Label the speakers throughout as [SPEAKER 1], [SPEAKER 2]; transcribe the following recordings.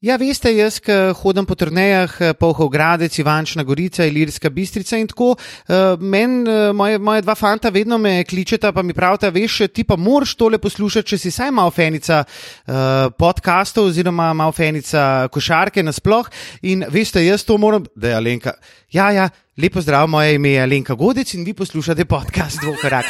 [SPEAKER 1] Ja, veste, jaz, ki hodim po turnejah, Pohov Gradec, Ivančna Gorica, Ilirska Bistrica in tako, meni, moje, moje dva fanta vedno me kličeta, pa mi pravita, veš, ti pa moraš tole poslušati, če si saj malo fenica podkastov oziroma malo fenica košarke nasploh. In veste, jaz to moram, da je Alenka. Ja, ja, lepo zdrav, moje ime je Alenka Godec in vi poslušate podcast Dvokorak.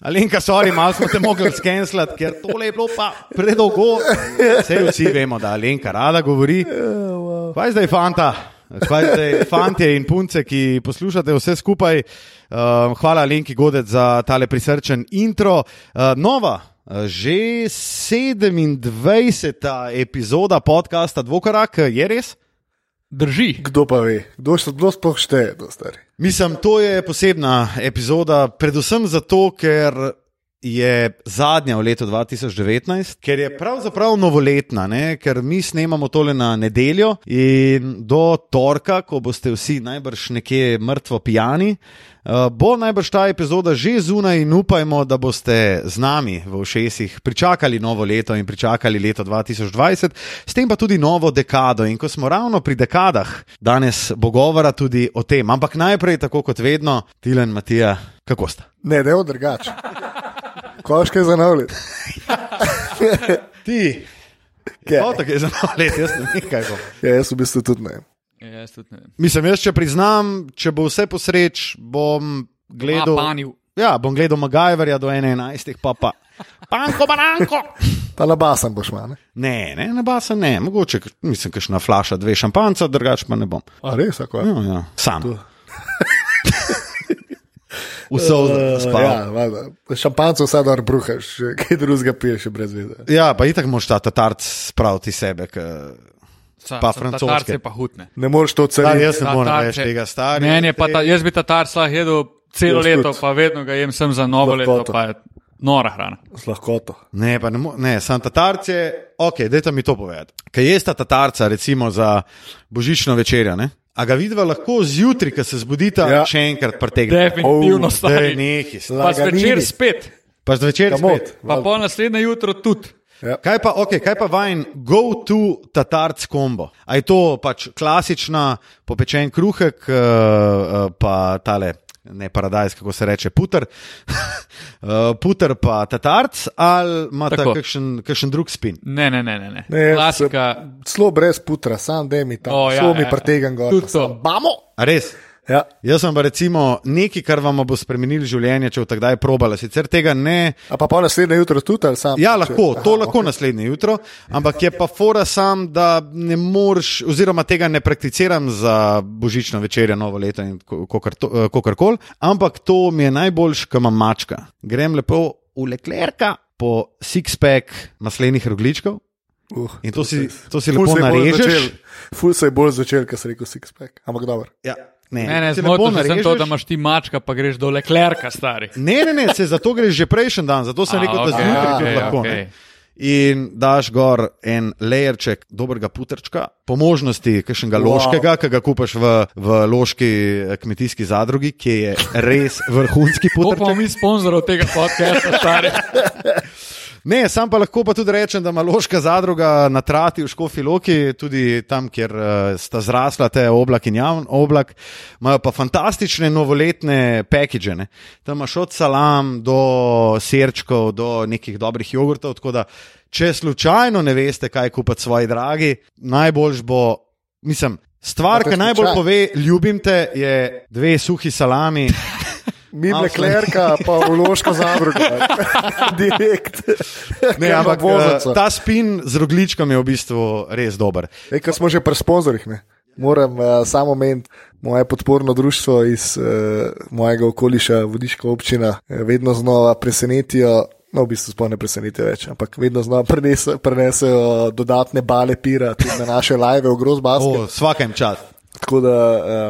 [SPEAKER 1] Alenka, sorry, malo smo te mogli skenslati, ker tole je bilo pa predolgo. Vse vsi vemo, da Alenka rada govori. Kaj zdaj, fanta? Kaj zdaj, fantje in punce, ki poslušate vse skupaj? Uh, hvala Alenki Godec za tale prisrčen intro. Uh, nova, že 27. epizoda podcasta Dvokorak, je res?
[SPEAKER 2] Drži.
[SPEAKER 3] Kdo pa ve, kdo, kdo sploh šteje, da stari.
[SPEAKER 1] Mislim, to je posebna epizoda, predvsem zato, ker je zadnja v letu 2019, ker je pravzaprav novoletna, ne? ker mi snemamo tole na nedeljo in do torka, ko boste vsi najbrž nekje mrtvo pijani. Bo najbrž ta epizoda že zunaj in upajmo, da boste z nami v všesih pričakali novo leto in pričakali leto 2020, s tem pa tudi novo dekado. In ko smo ravno pri dekadah, danes bo govora tudi o tem. Ampak najprej, tako kot vedno, Tilen Matija, kako sta?
[SPEAKER 3] Ne, ne, drugače. Koške za navlid.
[SPEAKER 1] Ti. Ja, tako je za navlid, jaz ne vem, kaj bo.
[SPEAKER 3] Ja, jaz v bistvu tudi ne.
[SPEAKER 2] Ja, jaz tudi ne vem.
[SPEAKER 1] Mislim, jaz če priznam, če bo vse posreč, bom gledal.
[SPEAKER 2] Panil.
[SPEAKER 1] Ja, bom gledal Magajverja do 11, pa pa. Panko, bananko!
[SPEAKER 3] Pa na basen boš manj.
[SPEAKER 1] Ne, ne, na basen ne, mogoče, mislim, kakšna flaša, dve šampanca, drugač pa ne bom.
[SPEAKER 3] A res, ako je?
[SPEAKER 1] Ja, ja. Sam.
[SPEAKER 3] Tu.
[SPEAKER 1] Vse spal.
[SPEAKER 3] ja, šampanco vsaj dobro bruhaš, kaj drugega piješ brez veze.
[SPEAKER 1] Ja, pa itak moš ta tatarc spraviti sebe. K...
[SPEAKER 2] Sa,
[SPEAKER 1] Pa francoske.
[SPEAKER 2] Pa hutne.
[SPEAKER 3] Ne moreš to
[SPEAKER 1] Da,
[SPEAKER 3] ceniti.
[SPEAKER 1] jaz ne morem več tega starega.
[SPEAKER 2] Ne, ne, pa ta, jaz bi tatar slah jedel celo leto,
[SPEAKER 3] tudi.
[SPEAKER 2] pa vedno ga jem sem za novo leto,
[SPEAKER 3] Lahkoto.
[SPEAKER 2] pa je nora hrana.
[SPEAKER 3] Z lahkoto.
[SPEAKER 1] Ne, pa ne, ne sam tatarce, ok, dajte mi to povedati. Kaj je ta tatarca, recimo za božično večerjo, ne? A ga vidva lahko zjutraj, ko se zbudita, ja. Še enkrat pretegne.
[SPEAKER 2] Definitivno
[SPEAKER 3] Oh,
[SPEAKER 1] neki,
[SPEAKER 2] Pa zvečer spet,
[SPEAKER 1] pa zvečer
[SPEAKER 3] Kamot.
[SPEAKER 1] spet.
[SPEAKER 2] pa pol naslednje jutro tudi.
[SPEAKER 1] Kaj pa, okay, kaj pa vajen go-to tatarc kombo? A je to pač klasična popečen kruhek, uh, uh, pa tale. Ne, paradajz, kako se reče, puter, uh, puter pa tatarc, ali imate
[SPEAKER 2] Tako.
[SPEAKER 1] kakšen, kakšen drug spin?
[SPEAKER 2] Ne, ne, ne, ne. ne.
[SPEAKER 3] Ne,
[SPEAKER 2] Klasika.
[SPEAKER 3] Celo brez putra, sam da mi tam,
[SPEAKER 2] O,
[SPEAKER 3] oh,
[SPEAKER 2] ja,
[SPEAKER 3] ja, mi
[SPEAKER 2] ja.
[SPEAKER 3] pretegam gor.
[SPEAKER 2] Tudi
[SPEAKER 3] pa sam,
[SPEAKER 2] to.
[SPEAKER 3] Bamo!
[SPEAKER 1] A res?
[SPEAKER 3] Ja.
[SPEAKER 1] Jaz sem pa recimo nekaj, kar vam bo spremenilo življenje, če bo takdaj probala. Sicer tega ne.
[SPEAKER 3] A pa pa naslednje jutro tudi, ali sam?
[SPEAKER 1] Ja,
[SPEAKER 3] če-
[SPEAKER 1] lahko, to
[SPEAKER 3] Aha,
[SPEAKER 1] lahko
[SPEAKER 3] okej.
[SPEAKER 1] naslednje jutro, ampak je pa fora sam, da ne moreš, oziroma tega ne prakticiram za božično večerjo, novo leto in kakorkoli, ampak to mi je najboljš, ko imam mačka. Grem lepo v leklerka po six-pack maslenih rogličkov
[SPEAKER 3] Uh,
[SPEAKER 1] in to si,
[SPEAKER 3] se-
[SPEAKER 1] to si lepo narežeš.
[SPEAKER 3] Ful se je bolj začel, ker si rekel six-pack. Ampak dobro.
[SPEAKER 1] Ja, ne,
[SPEAKER 2] Ne, ne,
[SPEAKER 1] lepo
[SPEAKER 2] zmotno sem to, da imaš ti mačka, pa greš do leklerka, stari.
[SPEAKER 1] Ne, ne, ne, se zato greš že prejšnji dan, zato sem
[SPEAKER 2] A,
[SPEAKER 1] rekel, da
[SPEAKER 2] okej,
[SPEAKER 1] zjutraj
[SPEAKER 3] okej,
[SPEAKER 1] tudi lahko. ne. In daš gor en lejerček dobrega putrčka, po možnosti kakšnega
[SPEAKER 3] Wow.
[SPEAKER 1] loškega, ki ga kupaš v, v loški eh, kmetijski zadrugi, ki je res vrhunski putrček.
[SPEAKER 2] mi sponzorov tega podcasta, stari.
[SPEAKER 1] Ne, sam pa lahko pa tudi rečem, da ima loška zadruga na trati v Škofi Loki, tudi tam, kjer uh, sta zrasla te oblak in javn oblak, imajo pa fantastične novoletne package. Ne? Tam imaš od salam do serčkov, do nekih dobrih jogurtov. Tako da, če slučajno ne veste, kaj kupiti svoji dragi, najboljš bo, mislim. Stvar, ki najbolj pove, ljubim te, je dve suhi salami.
[SPEAKER 3] Mi
[SPEAKER 1] Malo
[SPEAKER 3] Leclerca, pa vložko zadrugo. Direkt.
[SPEAKER 1] Ne, ampak uh, ta spin z rogličkami je v bistvu res dober.
[SPEAKER 3] Ej, ko smo že pri sponzorjih, ne? moram uh, samo omeniti moje podporno društvo iz uh, mojega okoliša, Vodiška občina, vedno znova presenetijo. No, v bistvu sploh ne presenetijo več, ampak vedno znova prenese- prenesejo dodatne bale pira tudi na naše live v Grozbasku.
[SPEAKER 1] O, Svakem čas.
[SPEAKER 3] Tako da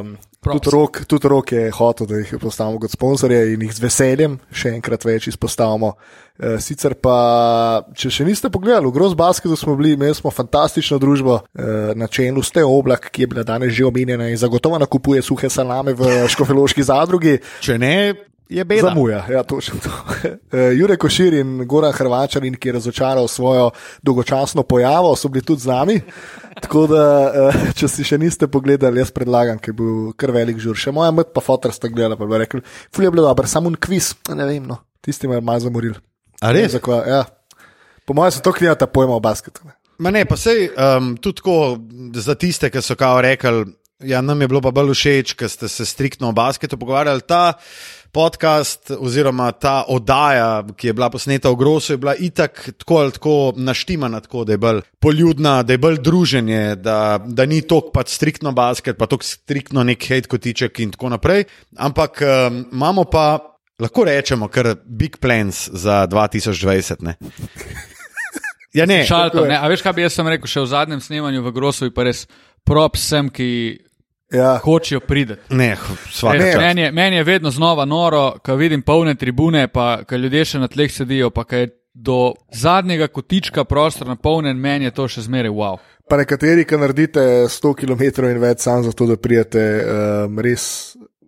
[SPEAKER 3] um. Tudi rok, tudi rok je hotel, da jih postavimo kot sponzorje in jih z veseljem še enkrat več izpostavimo. E, sicer pa, če še niste pogledali, v Grozbasketu smo bili, imeli smo fantastično družbo e, na čelu ste oblak, ki je bila danes že omenjena in zagotovo nakupuje suhe salame v Škofeloški zadrugi.
[SPEAKER 1] Če ne, je beda.
[SPEAKER 3] Zamuja, ja, točno to. Eh, Jurek Košir in Goran Hrvačanin, ki je razočaral svojo dolgočasno pojavo, so bili tudi z nami. Tako da, eh, če si še niste pogledali, jaz predlagam, ker je bil kar velik žur. Še moja mat pa fotor sta gledala, pa bi rekli, fulj je bilo dobro, samo un kviz, ne vem, no. tisti me je malo zamoril.
[SPEAKER 1] A res?
[SPEAKER 3] Zakva, ja. Po mojem so to knjata pojma o basketu. ne.
[SPEAKER 1] Ma ne, pa sej um, tudi tako za tiste, ki so kao rekli, ja, nam je bilo pa bolj všeč, ker ste se striktno o basketu pogovarjali. Ta podcast oziroma ta oddaja, ki je bila posneta v Grosu, je bila itak tako ali tako naštimana, tako da je bolj poljudna, da je bolj druženje, da, da ni tok pač striktno basket, pa tok striktno nek hate kotiček in tako naprej. Ampak um, imamo pa. Lahko rečemo, kar big plans za 2020. Ne? Ja, ne,
[SPEAKER 2] Šalto, ne, a veš, kaj bi jaz sem rekel, še v zadnjem snemanju v Grosu pa res prop sem, ki
[SPEAKER 3] Ja,
[SPEAKER 2] hočejo priti.
[SPEAKER 1] ne, čast.
[SPEAKER 2] Meni je, meni je vedno znova noro, ko vidim polne tribune, pa ko ljudje še na tleh sedijo, pa ko je do zadnjega kotička prostor napolnjen, meni je to še zmeraj wow.
[SPEAKER 3] pa nekateri, ki naredite 100 km in več, samo zato, da prijete, um, res,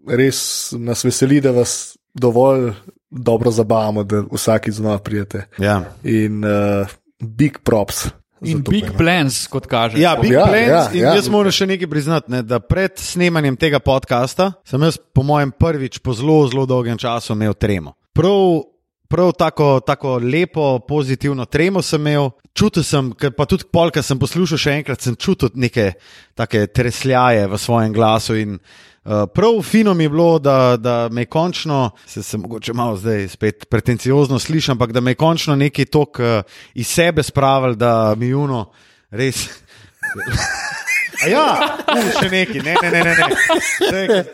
[SPEAKER 3] res nas veseli, da vas dovolj dobro zabavamo, da vsakič znova prijete.
[SPEAKER 1] Ja.
[SPEAKER 3] In uh, big props.
[SPEAKER 2] In
[SPEAKER 3] to
[SPEAKER 2] big
[SPEAKER 3] pojma.
[SPEAKER 2] plans, kot kaže.
[SPEAKER 1] Ja, Big
[SPEAKER 3] Ja,
[SPEAKER 1] ja, Plans.
[SPEAKER 3] ja,
[SPEAKER 1] Ja,
[SPEAKER 3] ja.
[SPEAKER 1] jaz moram še nekaj priznati, ne, da pred snemanjem tega podcasta sem jaz, po mojem, prvič po zelo, zelo dolgem času imel tremo. Prav, prav tako, tako lepo, pozitivno tremo sem imel. Čutil sem, ker pa tudi polka sem poslušal še enkrat, sem čutil neke take tresljaje v svojem glasu. In, uh, prav fino mi je bilo, da, da me je končno, se, se mogoče malo zdaj spet pretenciozno slišim, ampak da me je končno nekaj tok uh, iz sebe spravil, da mi juno res. A ja, uh, še neki, ne, ne, ne. ne, ne. Zdaj,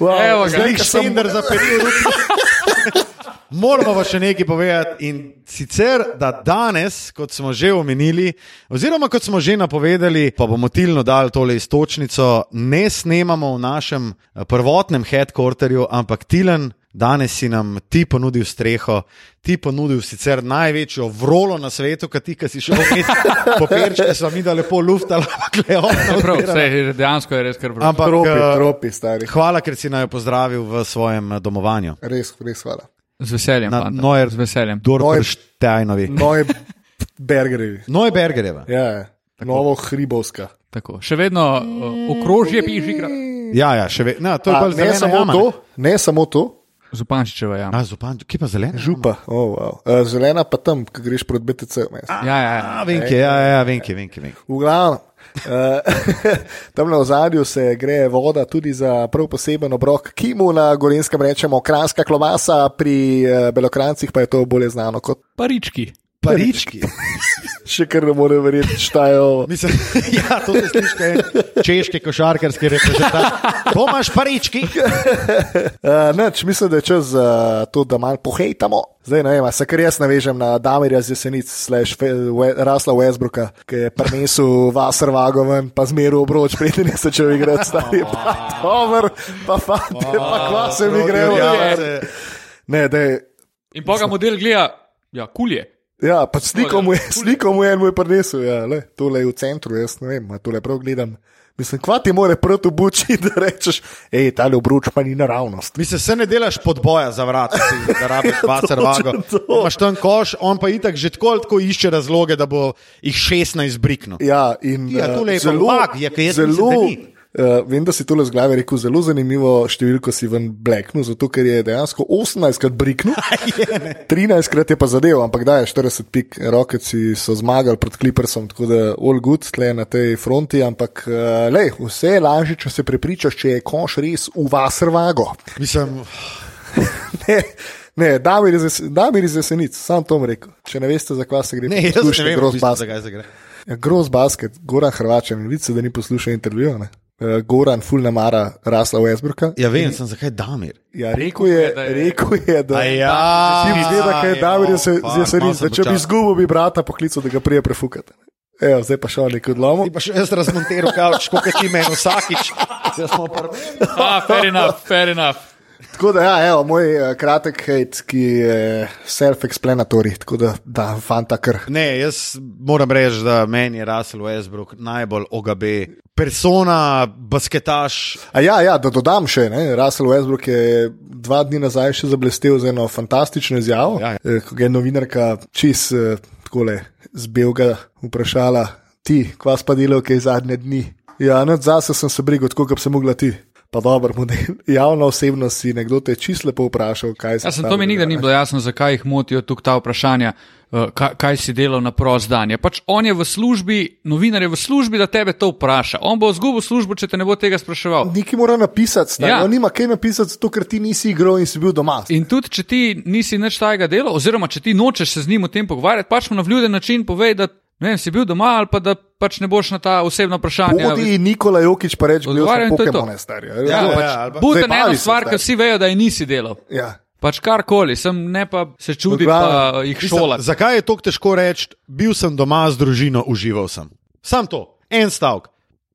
[SPEAKER 3] Wow,
[SPEAKER 2] Evo ga.
[SPEAKER 3] zdaj,
[SPEAKER 1] Zdaj,
[SPEAKER 3] ko sem-
[SPEAKER 1] za period. Moramo pa še nekaj povedati. In sicer, da danes, kot smo že omenili, oziroma kot smo že napovedali, pa bomo tilno dali tole istočnico, ne snemamo v našem eh, prvotnem headquarterju, ampak Tilen. Danes si nam ti ponudil streho, ti ponudil sicer največjo vrolo na svetu, ki ti, ki si šel vmes, poperčke so mi da lepo luftali,
[SPEAKER 2] sej, dejansko je res kar vrlo.
[SPEAKER 1] Ampak
[SPEAKER 3] Tropi,
[SPEAKER 1] eh,
[SPEAKER 3] tropi, stari.
[SPEAKER 1] hvala, ker si naj pozdravil v svojem eh, domovanju.
[SPEAKER 3] Res, res hvala.
[SPEAKER 2] Z veseljem,
[SPEAKER 1] Na
[SPEAKER 2] fanta,
[SPEAKER 1] Neuer-
[SPEAKER 2] z veseljem.
[SPEAKER 1] Dorfštajnovi.
[SPEAKER 3] Moje bergerjevi.
[SPEAKER 1] Neubergerjeva.
[SPEAKER 3] Ja, ja. novo hribovska.
[SPEAKER 2] Tako. Še vedno uh, okrožje pižigra.
[SPEAKER 1] Ja, ja, še vedno. No, to je
[SPEAKER 3] A,
[SPEAKER 1] bolj
[SPEAKER 3] ne samo
[SPEAKER 1] jama.
[SPEAKER 3] to, ne samo to,
[SPEAKER 2] Zupančičeva jama.
[SPEAKER 1] A, zupan, kje pa zelena?
[SPEAKER 3] župa, oh, wow. uh, zelena pa tam, ki greš proti BTC.
[SPEAKER 2] Ja, ja, ja.
[SPEAKER 1] A, vem, kje, ja, ja, kje, vem, kje, vem.
[SPEAKER 3] V glavnem. Uh, tam na ozadju se gre voda tudi za prav poseben obrok, ki mu na Gorenskem rečemo kranska klobasa, pri uh, Belokrancih pa je to bolje znano kot
[SPEAKER 2] Parički.
[SPEAKER 1] Parički.
[SPEAKER 3] še kar ne more verjeti, štajo.
[SPEAKER 1] Mislim, ja, to se sliši, kaj je češki košarkarski reprezentant. Tomaš Parički.
[SPEAKER 3] Uh, neč, mislim, da je čas za to, da malo pohejtamo. Zdaj ne vem, a se kar jaz navežem na Damirja z jesenic, slash Fe- We- Rasla Westbrooka, ki je prinesel Vasar Vagoven, pa zmeru obroč, preden se če igrati, stari pa dober, pa fante, pa kva se mi gre.
[SPEAKER 1] Ja,
[SPEAKER 3] Ne, da je.
[SPEAKER 2] In pa ga model gleda, ja, kulje.
[SPEAKER 3] Ja, pa sliko mu je, sliko mu je en moj prinesel, ja, le, tole je v centru, jaz ne vem, a tole prav gledam. Mislim, kva ti more proti obuči, da rečeš, hej, tale obroč pa ni naravnost.
[SPEAKER 1] Mislim, se ne delaš podboja za vrat, da rabiš vacer vago.
[SPEAKER 3] to.
[SPEAKER 1] Imaš tam koš, on pa itak že tako ali tako išče razloge, da bo jih 16 briknil.
[SPEAKER 3] Ja, in
[SPEAKER 1] Ja,
[SPEAKER 3] eh,
[SPEAKER 1] je
[SPEAKER 3] zelo,
[SPEAKER 1] vak, je, mislim,
[SPEAKER 3] zelo,
[SPEAKER 1] ni.
[SPEAKER 3] Uh, vem, da si tole z glave rekel, zelo zanimivo številko si ven bleknil, zato ker je dejansko 18krat briknil, 13krat je pa zadev, ampak da je 40 pik, rokeci so zmagali pred Clippersom, tako da all good tle na tej fronti, ampak uh, lej, vse je lažje, če se prepričaš, če je koš res v vasrvago.
[SPEAKER 1] Mislim,
[SPEAKER 3] Ne, ne, Damir iz jesenic, sam to rekel. Če ne veste, zakaj se gre,
[SPEAKER 1] ne, jaz ne
[SPEAKER 3] poslušajte
[SPEAKER 1] vem,
[SPEAKER 3] Gross
[SPEAKER 1] v bistvu,
[SPEAKER 3] Basket.
[SPEAKER 1] zakaj se gre.
[SPEAKER 3] Ja, Gross basket, Goran Hrvačan, vidite, da ni poslušal intervjuja. Ne? Eh, Goran fulna mara rasla Westbrooka.
[SPEAKER 1] Ja, vem, sem zakaj Damir.
[SPEAKER 3] Ja, rekel je,
[SPEAKER 2] da je-
[SPEAKER 3] rekel je, da
[SPEAKER 1] A ja,
[SPEAKER 3] Tim zgleda, kaj je Damir je se, zdi se res, če bi izgubil, bi brata poklical, da ga prije prefukate. Evo, zdaj pa šel neki odlom.
[SPEAKER 1] Ti pa še jaz razmontiral kavč, kot ti meni vsakič. Jaz smo prvi.
[SPEAKER 2] Ah, fair enough, fair enough.
[SPEAKER 3] Tako da, ja, evo, moj uh, kratek hate, ki je self-explanatory, tako da, da, fanta kar.
[SPEAKER 1] Ne, jaz moram reči, da meni je Russell Westbrook najbolj ogabe. Persona, basketaš.
[SPEAKER 3] A ja, ja, da dodam še, ne? Russell Westbrook je dva dni nazaj še zablestel z eno fantastično izjavo,
[SPEAKER 1] Ja.
[SPEAKER 3] eh, ko je novinarka čist eh, takole z belga vprašala, ti, kva spa delal, kaj zadnje dni. Ja, zase sem se brigal, tako kot bi se mogla ti. Pa dobro, model, javna osebnost si nekdo te čist lepo vprašal, kaj se
[SPEAKER 2] Ja, sem, to mi nikdar ni bilo jasno, zakaj jih motijo tukaj ta vprašanja, uh, kaj, kaj si delal na prost dan. Je pač on je v službi, novinar je v službi, da tebe to vpraša. On bo izgubil službo, če te ne bo tega spraševal.
[SPEAKER 3] Neki mora napisati, stari,
[SPEAKER 2] Ja.
[SPEAKER 3] ja. on nima kaj napisati, zato ker ti nisi igral in si bil doma.
[SPEAKER 2] In tudi, če ti nisi nič tajega dela, oziroma če ti nočeš se z njim o tem pogovarjati, pač mu na vljuden način povej, da ne vem, si bil doma ali pa da pač ne boš na ta osebna vprašanja.
[SPEAKER 3] Podi Nikola Jokič pa sem
[SPEAKER 2] to je to.
[SPEAKER 3] Pokemone, stari.
[SPEAKER 2] Ja,
[SPEAKER 1] Ja,
[SPEAKER 2] pač,
[SPEAKER 1] ja,
[SPEAKER 2] eno
[SPEAKER 3] se,
[SPEAKER 2] stvar, ker vsi vejo, da je nisi delal.
[SPEAKER 3] Ja.
[SPEAKER 2] Pač karkoli, sem ne pa se
[SPEAKER 3] Odgovarjam.
[SPEAKER 2] pa jih
[SPEAKER 1] Mislim,
[SPEAKER 2] šolati.
[SPEAKER 1] Zakaj je tako težko reči, bil sem doma z družino, užival sem? Sam to, en stavek,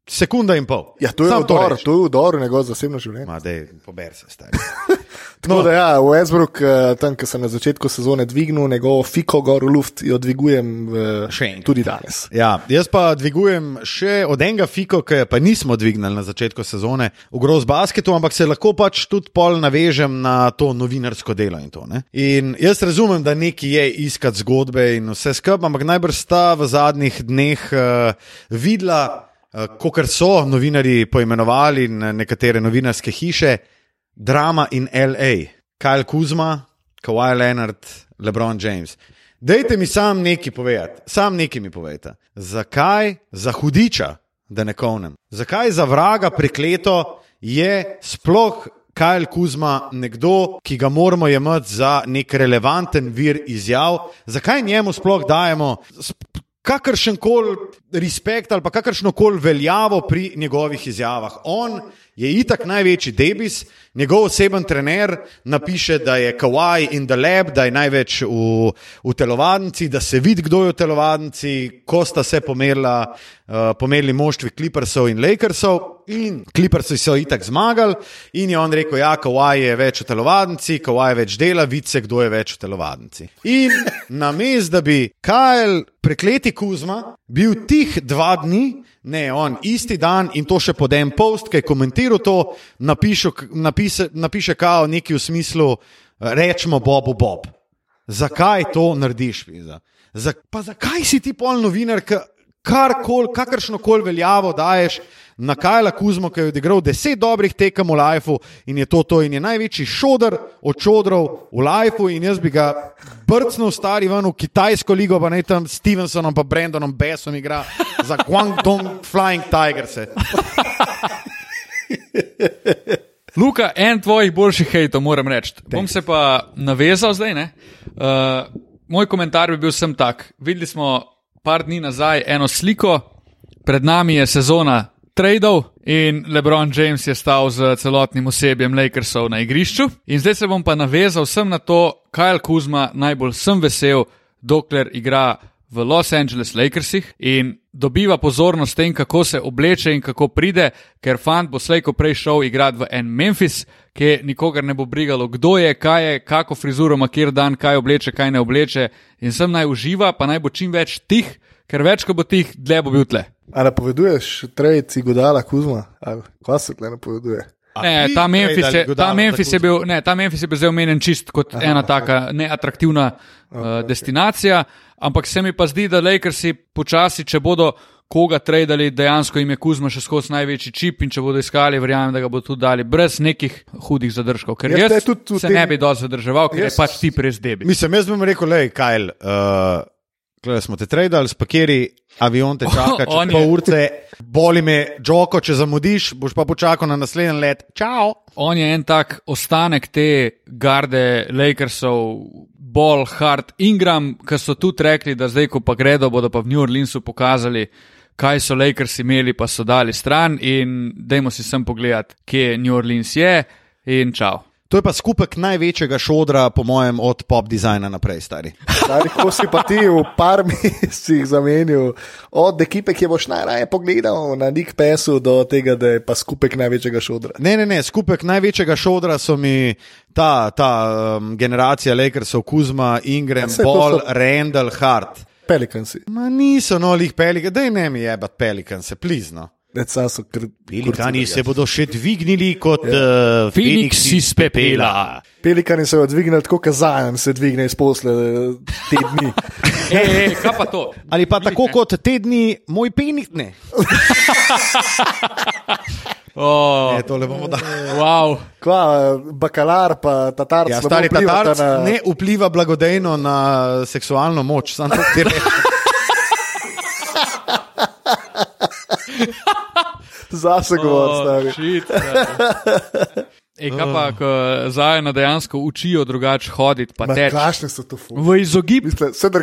[SPEAKER 1] sekunda in pol.
[SPEAKER 3] Ja, to je
[SPEAKER 1] Sam
[SPEAKER 3] vdor,
[SPEAKER 1] reči.
[SPEAKER 3] to je vdor v njegovo zasebno življenje.
[SPEAKER 1] Ma, dej, pober se, stari.
[SPEAKER 3] Tako no. da, ja, Westbrook, eh, tam, ki sem na začetku sezone dvignil njegovo fiko gor v luft, jo dvigujem eh,
[SPEAKER 1] Še enkrat.
[SPEAKER 3] tudi danes.
[SPEAKER 1] Ja, jaz pa dvigujem še od enega fiko, ki pa nismo dvignili na začetku sezone v groz basketu, ampak se lahko pač tudi pol navežem na to novinarsko delo in to. Ne? In jaz razumem, da neki je iskati zgodbe in vse skupaj, ampak najbrž sta v zadnjih dneh uh, videla, uh, kot so novinari poimenovali nekatere novinarske hiše, drama in LA, Kyle Kuzma, Kawhi Leonard, LeBron James. Dajte mi sam nekaj povedati, sam nekaj mi povejte. Zakaj za hudiča, da ne kovnem, zakaj za vraga prekleto je sploh Kajl Kuzma nekdo, ki ga moramo jemati za nek relevanten vir izjav, zakaj njemu sploh dajemo kakršen koli respekt ali pa kakršno koli veljavo pri njegovih izjavah. On je itak največji debis, njegov oseben trener napiše, da je Kawhi in the lab, da je največ v, v telovadnici, da se vidi, kdo je v telovadnici, ko sta se pomerila, uh, pomerili moštvi Clippersov in Lakersov. In Clippersi so itak zmagali, in je on rekel: Ja, Kawhi je več v telovadnici, Kawhi več dela, vidi se, kdo je več v telovadnici. In namesto da bi Kajl, prekleti Kuzma, bil tih dva dni, ne on isti dan in to še pod en post, ki je komentiral to, napišu, napise, napiše kao nekaj v smislu: rečemo Bobu Bob. Zakaj to narediš, pa zakaj si ti pol novinar, ki karkoli, kakršno koli veljavo daješ na Kajla Kuzmo, ki je odigral deset dobrih tekem v Lifeu in je to to in je največji šodr od šodrov v Lifeu in jaz bi ga brcnil stari ven v kitajsko ligo, pa ne tam s Stevensonom pa Brandonom Bessom igra za Guangdong Flying Tigers.
[SPEAKER 2] Luka, en tvojih boljših hejtov, moram reči. Bom se pa navezal zdaj. Uh, moj komentar bi bil sem tak. Videli smo par dni nazaj eno sliko, pred nami je sezona tradov in LeBron James je stal z celotnim osebjem Lakersov na igrišču. In zdaj se bom pa navezal sem na to, Kajl Kuzma najbolj sem vesel, dokler igra v Los Angeles Lakersih in dobiva pozornost tem, kako se obleče in kako pride, ker fant bo slejko prej šel igrati v en Memphis, ki nikogar ne bo brigalo, kdo je, kaj je, kako frizuro ima kjer dan, kaj obleče, kaj ne obleče. In sem naj uživa, pa naj bo čim več tih, ker več, ko bo tih, dlje bo bil tle.
[SPEAKER 3] A napoveduješ trade Igodala Kuzma? Ali kva se tle napoveduje?
[SPEAKER 2] Ne, ta Memphis, je, ta, Memphis je bil, ne, ta Memphis je bil zdaj omenjen čist kot Aha, ena taka neatraktivna okay, uh, destinacija, ampak se mi pa zdi, da Lakersi počasi, če bodo koga tradali, dejansko jim je Kuzma še skozi največji čip in če bodo iskali, verjamem, da ga bodo tudi dali brez nekih hudih zadržkov. Ker
[SPEAKER 3] Jaz
[SPEAKER 2] jaz,
[SPEAKER 3] tudi v
[SPEAKER 2] se
[SPEAKER 3] tem-
[SPEAKER 2] ne bi dosti zadrževal, ker
[SPEAKER 3] Jaz-
[SPEAKER 2] je pač ti res debi.
[SPEAKER 1] Mislim, jaz bom rekel, le, Kajl, uh, Klej smo te tradali, spakiri, avion te čaka, čez
[SPEAKER 2] je-
[SPEAKER 1] pol urce, boli me, Džoko, če zamudiš, boš pa počakal na naslednji let. Čau!
[SPEAKER 2] On je en tak ostanek te garde Lakersov, Ball, Hart, Ingram, ki so tudi rekli, da zdaj, ko pa gredo, bodo pa v New Orleansu pokazali, kaj so Lakers imeli, pa so dali stran in dajmo si sem pogledati, kje New Orleans je in čau.
[SPEAKER 1] To je pa skupek največjega šodra, po mojem, od pop dizajna naprej, stari.
[SPEAKER 3] Stari, ko si pa ti v par mesecih zamenil od ekipe, ki boš najraje pogledal na Nick Pesu, do tega, da je pa skupek največjega šodra.
[SPEAKER 1] Ne, ne, ne, skupek največjega šodra so mi ta, ta um, generacija Lakersov, Kuzma, Ingram,
[SPEAKER 3] Ja,
[SPEAKER 1] Ball,
[SPEAKER 3] so-
[SPEAKER 1] Randall, Hart.
[SPEAKER 3] Pelikansi.
[SPEAKER 1] Ma niso no, lih pelikan, da ne mi je bat pelikan, se plizno.
[SPEAKER 3] So kr...
[SPEAKER 1] Pelikani
[SPEAKER 3] kurci
[SPEAKER 1] se bodo še dvignili kot uh,
[SPEAKER 2] Feniks iz pepela.
[SPEAKER 3] Pelikani se bodo dvignili tako, kot zajem se dvigne iz posle eh, te dni.
[SPEAKER 2] Ej, ej, kaj pa to?
[SPEAKER 1] Ali pa tako kot tedni moj penik, ne.
[SPEAKER 2] Oh,
[SPEAKER 1] Ne, tole bomo dali.
[SPEAKER 2] wow.
[SPEAKER 3] Kva, eh, bakalar pa tatar.
[SPEAKER 1] Ja, stari tatarc ne vpliva blagodejno na seksualno moč, samo ti rečem.
[SPEAKER 3] Zase govor, stari.
[SPEAKER 2] Oh, shit, ja. Ej, kaj pa, ko zajena dejansko učijo drugače hoditi, pa
[SPEAKER 3] Ma,
[SPEAKER 2] teči.
[SPEAKER 3] Kakšne so to fuck?
[SPEAKER 2] V izogib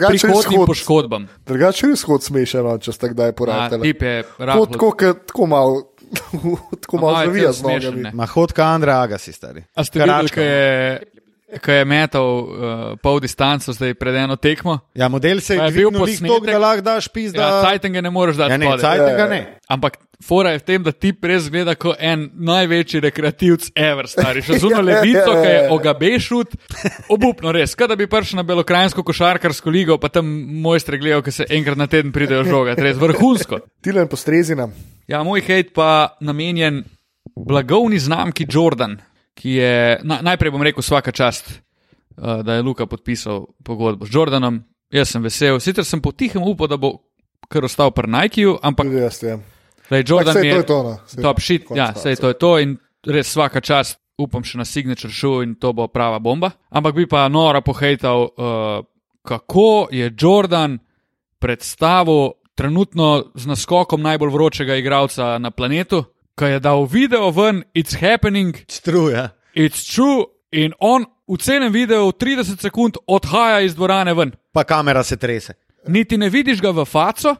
[SPEAKER 2] prihodnim
[SPEAKER 3] hod,
[SPEAKER 2] poškodbam.
[SPEAKER 3] drugače res hod smešano, če ste kdaj
[SPEAKER 2] A,
[SPEAKER 3] poradili.
[SPEAKER 2] Tip je
[SPEAKER 3] Tako, tako, malo, tako malo
[SPEAKER 2] je
[SPEAKER 3] zavija z
[SPEAKER 2] smešen,
[SPEAKER 3] nogami.
[SPEAKER 1] Ma hodka Andreja Agasi, stari.
[SPEAKER 2] A ste videli, ko je, ko je metal uh, pol distanco zdaj pred eno tekmo?
[SPEAKER 1] Ja, model se je
[SPEAKER 2] Pa je bil
[SPEAKER 1] dvignil, lih
[SPEAKER 2] posnetek-
[SPEAKER 1] to, da lahko daš pizda.
[SPEAKER 2] Ja, Cajtenge ne moreš dati.
[SPEAKER 1] Ja, ne,
[SPEAKER 3] Ja, ja.
[SPEAKER 1] ne.
[SPEAKER 2] Ampak fora je v tem, da ti res gleda kot en največji rekreativc ever, stari. Še zuno levico, ki je ogabešut, obupno res. Kaj da bi prišel na belokrajinsko košarkarsko ligo, pa tam mojstre gledajo, ki se enkrat na teden pridejo žogati, res vrhunsko.
[SPEAKER 3] Tilen postrezi nam.
[SPEAKER 2] Ja, moj hate pa namenjen blagovni znamki Jordan, ki je, na, najprej bom rekel, vsaka čast, uh, da je Luka podpisal pogodbo s Jordanom. Jaz sem vesel, sicer sem potihem upal, da bo kar ostal pri Nikeju, ampak
[SPEAKER 3] Tudi jaz vem.
[SPEAKER 2] Lej, Jordan
[SPEAKER 3] saj
[SPEAKER 2] mi
[SPEAKER 3] to
[SPEAKER 2] je
[SPEAKER 3] je to, no. Saj
[SPEAKER 2] top shit, ja, sej to je to in res vsaka čast. Upam še na signature show in to bo prava bomba. Ampak bi pa nora pohejtal, uh, kako je Jordan predstavil trenutno z naskokom najbolj vročega igralca na planetu, ki je dal video ven, it's happening,
[SPEAKER 1] Struja.
[SPEAKER 2] it's true, in on v celem videu 30 sekund odhaja iz dvorane ven.
[SPEAKER 1] Pa kamera se trese.
[SPEAKER 2] Niti ne vidiš ga v faco,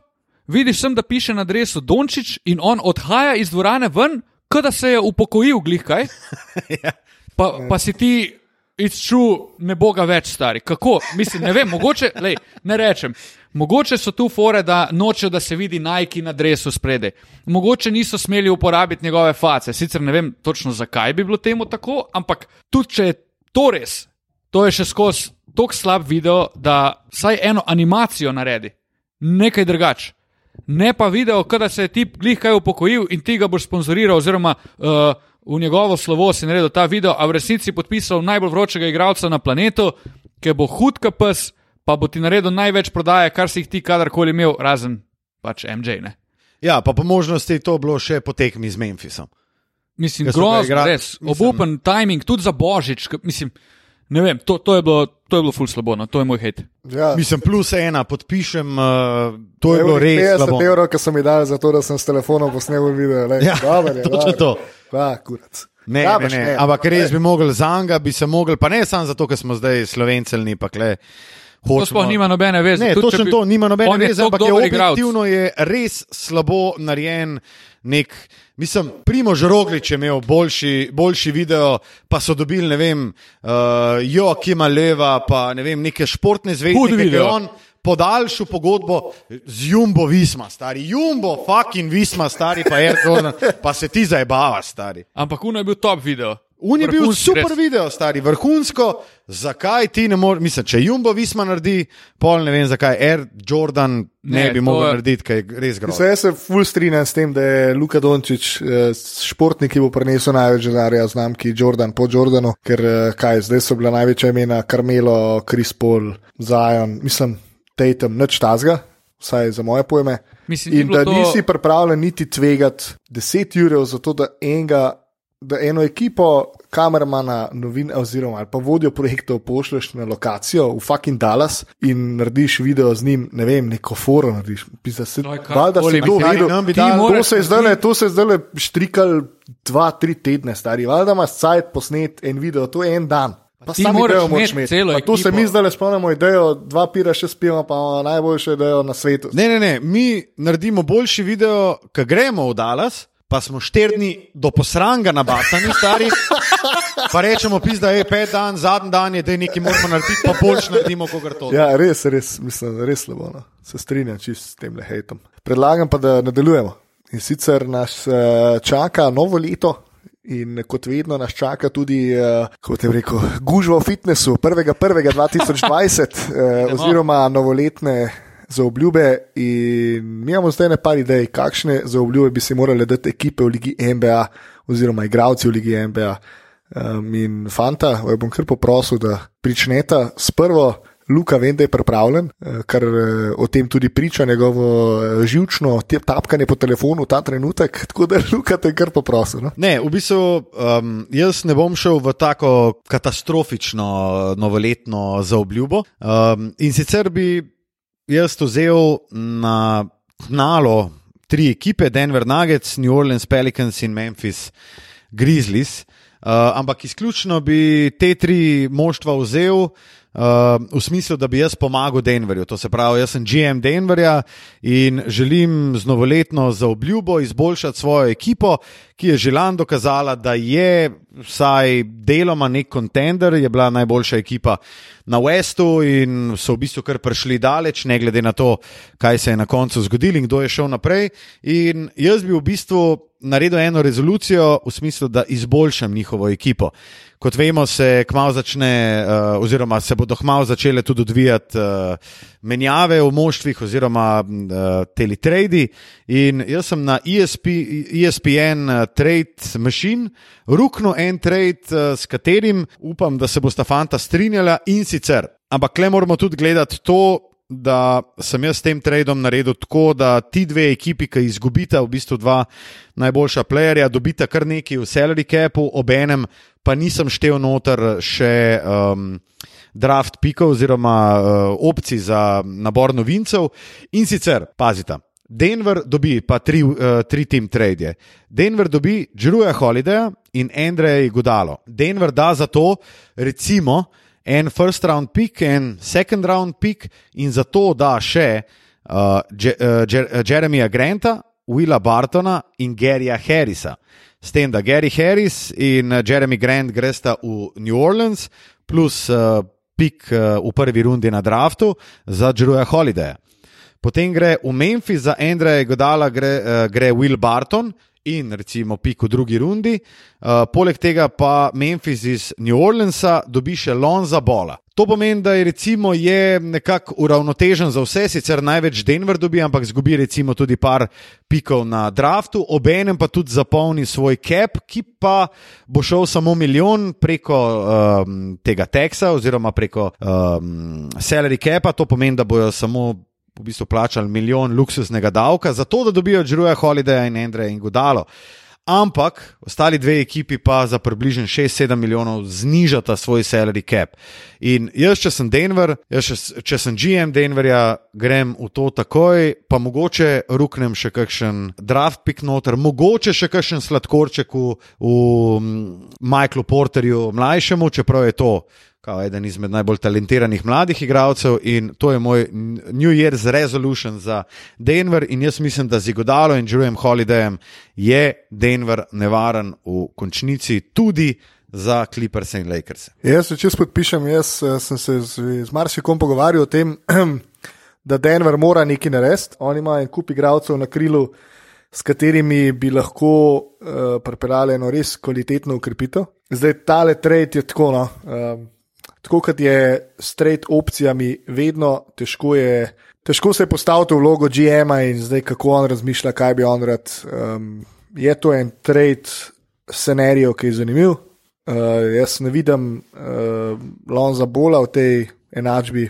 [SPEAKER 2] vidiš sem, da piše na adresu Dončić in on odhaja iz dvorane ven, kot da se je upokojil, glih kaj. Pa, pa si ti, it's true, ne bo ga več stari. Kako? Mislim, ne vem, mogoče, lej, ne rečem. Mogoče so tu fore, da nočejo, da se vidi Nike na dresu spredaj. Mogoče niso smeli uporabiti njegove face. Sicer ne vem točno, zakaj bi bilo temu tako, ampak tudi če je to res, to je še skozi tako slab video, da vsaj eno animacijo naredi, nekaj drugače. Ne pa video, kada se je tip glih kaj upokojil in ti ga boš sponzoriral, oziroma uh, v njegovo slovo si naredil ta video, a v resnici podpisal najbolj vročega igralca na planetu, ki bo hudka pes, pa bo ti naredil največ prodaje, kar si jih ti kadarkoli imel, razen pač MJ. Ne?
[SPEAKER 1] Ja, pa po možnosti je to bilo še po tekmi z Memphisom.
[SPEAKER 2] Mislim, grozno, res,
[SPEAKER 1] mislim-
[SPEAKER 2] obupen timing, tudi za božič. Mislim, ne vem, to, to je bilo, to je bilo ful slabo, no, to je moj hate.
[SPEAKER 3] Ja.
[SPEAKER 1] Mislim, plus ena, podpišem, uh, to je bilo res
[SPEAKER 3] 50
[SPEAKER 1] slabo.
[SPEAKER 3] evrov, ki so mi dali za to, da sem s telefonom posnel video. Lej,
[SPEAKER 1] Ja,
[SPEAKER 3] dober je,
[SPEAKER 1] točno
[SPEAKER 3] dober.
[SPEAKER 1] to.
[SPEAKER 3] Ja, kurac.
[SPEAKER 1] Ne,
[SPEAKER 3] Ja,
[SPEAKER 1] ne,
[SPEAKER 3] pač
[SPEAKER 1] ne, ampak res bi mogli za njega, bi se mogli, pa ne samo zato, ker smo zdaj slovencelni, pa kle.
[SPEAKER 2] To
[SPEAKER 1] Hočemo,
[SPEAKER 2] sploh nima nobene veze.
[SPEAKER 1] Ne,
[SPEAKER 2] Tudi če
[SPEAKER 1] točno
[SPEAKER 2] bi-
[SPEAKER 1] to, nima nobene
[SPEAKER 2] on je
[SPEAKER 1] veze,
[SPEAKER 2] toliko
[SPEAKER 1] ampak je objektivno je res slabo narejen. Nek, mislim, Primož Roglič je imel boljši, boljši video, pa so dobili, ne vem, uh, Joakima Leva, pa ne vem, neke športne zvezdnike, ki je on podaljšal pogodbo z Jumbo Visma, stari. Jumbo, fucking Visma, stari, pa Air Jordan, pa se ti zabava, stari.
[SPEAKER 2] Ampak Uno je bil top video.
[SPEAKER 1] Un je bil super
[SPEAKER 2] res.
[SPEAKER 1] video, stari, vrhunsko. Zakaj ti ne moreš, mislim, če Jumbo Visma naredi, pol ne vem zakaj, Air Jordan ne,
[SPEAKER 2] Ne,
[SPEAKER 1] bi mogel
[SPEAKER 2] je-
[SPEAKER 1] narediti, kaj je res grozno.
[SPEAKER 3] jaz se ful strinjam s tem, da je Luka Dončić eh, športnik, ki bo prinesel največ denarja znamki Jordan po Jordanu, ker eh, kaj, zdaj so bila največja imena Carmelo, Chris Paul, Zion, mislim, Tatum, nič tazga, vsaj za moje pojme.
[SPEAKER 2] Mislim,
[SPEAKER 3] In da
[SPEAKER 2] to-
[SPEAKER 3] nisi pripravljen niti tvegati 10 ur za to, da, enega, da eno ekipo kameramana, novin, oziroma ali pa vodjo projektov pošleš na lokacijo v fucking Dallas in narediš video z njim, ne vem, neko foro narediš. Pisa, se,
[SPEAKER 2] To
[SPEAKER 3] valjda
[SPEAKER 2] karkoli,
[SPEAKER 3] si to
[SPEAKER 2] moraš
[SPEAKER 3] To se je zdaj, to se je zdaj štrikal dva, tri tedne, stari. Valjda imaš cajt posnet en video, to je en dan. Pa
[SPEAKER 2] Ti moraš imeti
[SPEAKER 3] imeti.
[SPEAKER 2] celo
[SPEAKER 3] Pa Tu se
[SPEAKER 2] ekipo.
[SPEAKER 3] mi zdaj le spomnimo idejo, dva pira še spijemo, pa najboljše idejo na svetu.
[SPEAKER 1] Ne, ne, ne, mi naredimo boljši video, ko gremo v Dallas, pa smo štiri dni do posranga nabasani, stari. Pa rečemo, pis, da je pet dan, zadnji dan je, da je nekaj moramo narediti, pa boljš naredimo, kot gre to.
[SPEAKER 3] Ja, res, res, mislim, res slabo. No. Se strinjam čist s tem lehejtom. Predlagam pa, da nadaljujemo. In sicer nas uh, čaka novo leto. In kot vedno nas čaka tudi, uh, kot je rekel, gužva v fitnessu 1.1.2020, uh, oziroma novoletne zaobljube. In mi imamo zdaj nekaj idej, kakšne zaobljube bi si morali dati ekipe v Ligi NBA, oziroma igravci v Ligi NBA. Um, in fanta, vaju bom kar poprosil, da pričnete s prvo. Luka vem, da je pripravljen, kar o tem tudi priča njegovo živčno tapkanje po telefonu ta trenutek. Tako da, Luka, te kar poprosim. No?
[SPEAKER 1] Ne, v bistvu um, jaz ne bom šel v tako katastrofično novoletno zaobljubo. Um, in sicer bi jaz to vzel na nalo tri ekipe: Denver Nuggets, New Orleans Pelicans in Memphis Grizzlies. Uh, ampak izključno bi te tri moštva vzel. Uh, v smislu, da bi jaz pomagal Denverju. To se pravi, jaz sem GM Denverja in želim z novoletno zaobljubo izboljšati svojo ekipo, ki je že lani dokazala, da je vsaj deloma nek kontender, je bila najboljša ekipa na Westu in so v bistvu kar prišli daleč, ne glede na to, kaj se je na koncu zgodilo in kdo je šel naprej. In jaz bi v bistvu naredil eno rezolucijo v smislu, da izboljšam njihovo ekipo. Kot vemo, se kmalo začne, uh, oziroma se bodo kmalo začele tudi odvijati uh, menjave v moštvih, oziroma uh, teletradi. In jaz sem na ESP, ESPN uh, Trade Machine ruknil en trade, uh, s katerim upam, da se bosta fanta strinjala in sicer. Ampak le moramo tudi gledati to, da sem jaz s tem tradom naredil tako, da ti dve ekipi, ki izgubita v bistvu dva najboljša playerja, dobita kar nekaj v salary capu, obenem pa nisem štel noter še um, draft pikov oziroma uh, opcij za nabor novincev. In sicer, pazite. Denver dobi pa tri, uh, tri team trade. Denver dobi Džruja Holidaya in Andreja Godalo. Denver da za to, recimo, en first round pick, en second round pick in za to da še uh, Je, uh, Jeremija Granta, Willa Bartona in Garyja Harrisa. S tem, da Gary Harris in Jeremy Grant gresta v New Orleans, plus uh, pik uh, v prvi rundi na draftu za Džruja Holidaya. Potem gre v Memphis za Andreja Godala, gre, uh, gre Will Barton, in recimo pik v drugi rundi. Uh, poleg tega pa Memphis iz New Orleansa dobi še Lonza Bola. To pomeni, da je, recimo, je nekako uravnotežen za vse, sicer največ Denver dobi, ampak zgubi recimo tudi par pikov na draftu, obenem pa tudi zapolni svoj cap, ki pa bo šel samo milijon preko um, tega teksa oziroma preko um, salary capa, to pomeni, da bojo samo v bistvu plačali milijon luksuznega davka, zato da dobijo Džruja Holidaya in Andreja in Godalo. Ampak ostali dve ekipi pa za približno 6-7 milijonov znižata svoj salary cap. In jaz, če sem Denver, jaz, če sem GM Denverja, grem v to takoj, pa mogoče ruknem še kakšen draft pick noter, mogoče še kakšen sladkorček v, v Michaelu Porterju, mlajšemu, čeprav je to kao eden izmed najbolj talentiranih mladih igralcev in to je moj New Year's resolution za Denver. In jaz mislim, da z Igodalo in Jerem Holidayem je Denver nevaren v končnici tudi. Za Clippers in Lakers.
[SPEAKER 3] Jaz se čez podpišem, jaz eh, sem se z, z marsikom pogovarjal o tem, da Denver mora nekaj narediti. On ima en kup igralcev na krilu, s katerimi bi lahko uh, pripeljali eno res kvalitetno ukrepitev. Zdaj, tale trade je tako. No, uh, tako kot je s trade opcijami, vedno težko je. Težko se je postaviti v vlogo GM-a in zdaj kako on razmišlja, kaj bi on rad. Um, je to en trade scenarij, ki je zanimiv. Uh, jaz ne vidim uh, Lonza Bola v tej enačbi.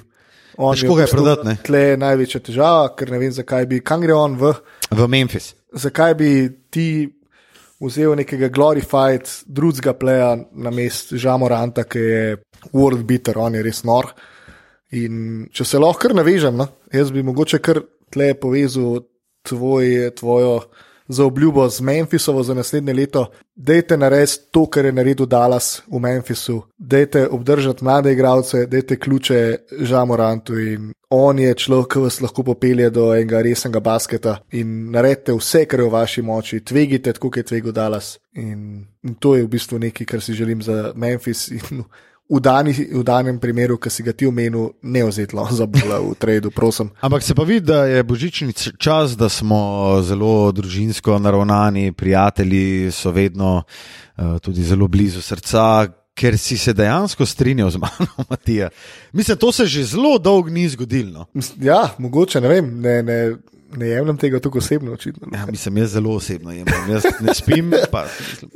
[SPEAKER 1] Težko ga je prodati.
[SPEAKER 3] Tle je največja težava, ker ne vem, zakaj bi, kam gre on v,
[SPEAKER 1] v Memphis.
[SPEAKER 3] Zakaj bi ti vzel nekega glorified drugega pleja na mest Žamoranta, ki je world beater, on je res nor. In če se lahko navežem, no, jaz bi mogoče kar tle povezal tvoj, tvojo za obljubo z Memphisovo za naslednje leto. Dajte narediti to, kar je naredil Dallas v Memphisu. Dajte obdržati mlade igralce, dajte ključe Žamorantu in on je človek, ki vas lahko popelje do enega resnega basketa in naredite vse, kar je v vaši moči, tvegite, kot je tvegel Dallas. In, in to je v bistvu nekaj, kar si želim za Memphis. In, v, dani, v danem primeru, ki si ga ti omenil, ne vzetlo za bula v tradu, prosim.
[SPEAKER 1] Ampak se pa vidi, da je božični čas, da smo zelo družinsko naravnani, prijatelji so vedno uh, tudi zelo blizu srca. Ker si se dejansko strinjal z mano, Matija. Mislim, to se že zelo dolgo ni zgodilo. No?
[SPEAKER 3] Ja, mogoče ne vem, ne, ne, ne jemljem tega tako osebno. Očitno.
[SPEAKER 1] Ja, mislim, jaz zelo osebno jemljem. Jaz ne spim, pa mislim,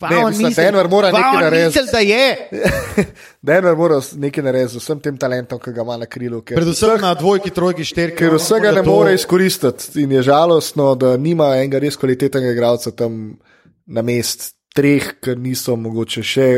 [SPEAKER 3] Ne, mislim, Denver mora nekaj narediti.
[SPEAKER 1] Mislim, da je.
[SPEAKER 3] Denver mora nekaj narediti z vsem tem talentom, ki ga ima na krilu. Ker,
[SPEAKER 1] Predvsem na dvojki, trojki, štirki.
[SPEAKER 3] ker vsega ne more izkoristiti. In je žalostno, da nima enega res kvalitetnega igralca tam na mest treh, ker niso mogoče še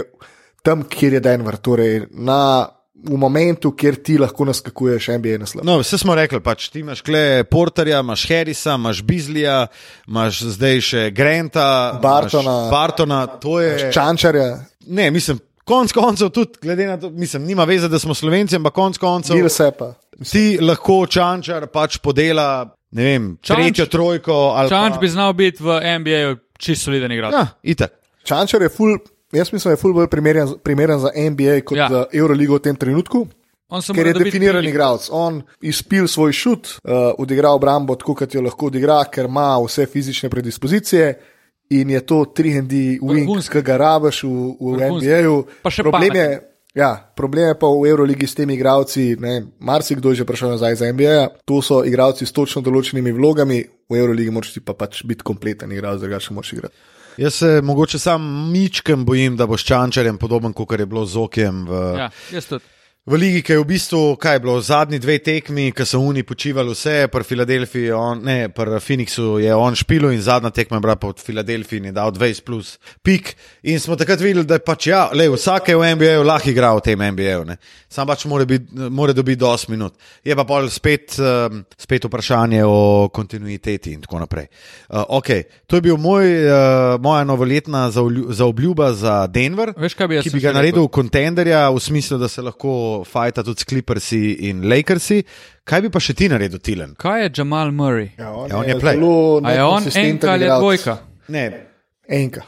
[SPEAKER 3] tam, kjer je Denver. Torej na, v momentu, kjer ti lahko naskakuješ NBA naslov.
[SPEAKER 1] No, vse smo rekli, pač ti imaš kle Porterja, imaš Harrisa, imaš Bizlija, imaš zdaj še Granta,
[SPEAKER 3] Bartona.
[SPEAKER 1] Bartona, to je.
[SPEAKER 3] Čančarja,
[SPEAKER 1] Ne, mislim, konc koncev tudi, glede na to, mislim, nima veze, da smo slovenci, ampak konc koncev.
[SPEAKER 3] Mil Sepa.
[SPEAKER 1] Ti lahko čančar pač podela, ne vem,
[SPEAKER 2] Čanč-
[SPEAKER 1] tretjo trojko. ali
[SPEAKER 2] Čanč
[SPEAKER 1] pa-
[SPEAKER 2] bi znal biti v NBA čisto soliden igralec.
[SPEAKER 1] Ja, itak.
[SPEAKER 3] Čančar je ful. Jaz mislim, da je ful bolj primeren, primeren za NBA kot
[SPEAKER 2] Ja.
[SPEAKER 3] ja. za Euroligo v tem trenutku. Ker je definiran
[SPEAKER 2] priliko.
[SPEAKER 3] igralec. On izpil svoj šut, uh, odigral obrambo tako, kot jo lahko odigra, ker ima vse fizične predispozicije. In je to 3D wing, ki ga rabiš v, v. NBA-ju. Problem je, ja, problem je pa v Euroligi s temi igralci. ne, Marsikdo je že prišel nazaj za NBA. To so igralci s točno določenimi vlogami, v Euroligi moraš ti pa pač biti kompleten igralec, drugače moraš igrati.
[SPEAKER 1] Jaz se mogoče sam mičkem bojim, da bo s čančarjem podoben, kot je bilo z Okijem v,
[SPEAKER 2] Ja, jaz tudi.
[SPEAKER 1] V ligi, ki je v bistvu, kaj je bilo, zadnji dve tekmi, ki so oni počivali vse, pri Filadelfiji, on, ne, pri Phoenixu je on špilo in zadnja tekma je bila pa od Filadelfije in je dal 20 plus pik. In smo takrat videli, da je pač ja, le vsak je v NBA-ju lahko igral v tem NBA-ju, sam pač mora, bit, mora dobiti 8 minut. Je pa pol spet, um, spet vprašanje o kontinuiteti in tako naprej. Uh, okay. To je bil moj, uh, moja novoletna zaobljuba za Denver
[SPEAKER 2] Veš, bi
[SPEAKER 1] ki bi ga naredil
[SPEAKER 2] rekel?
[SPEAKER 1] kontenderja, v smislu, da se lahko fajta tudi s Clippersi in Lakersi. Kaj bi pa še ti naredil, Tilen?
[SPEAKER 2] Kaj je Jamal Murray?
[SPEAKER 3] Ja, on,
[SPEAKER 1] Ja, on je play.
[SPEAKER 3] zelo
[SPEAKER 2] A je on enka ali je dvojka?
[SPEAKER 1] Ne,
[SPEAKER 3] Enka.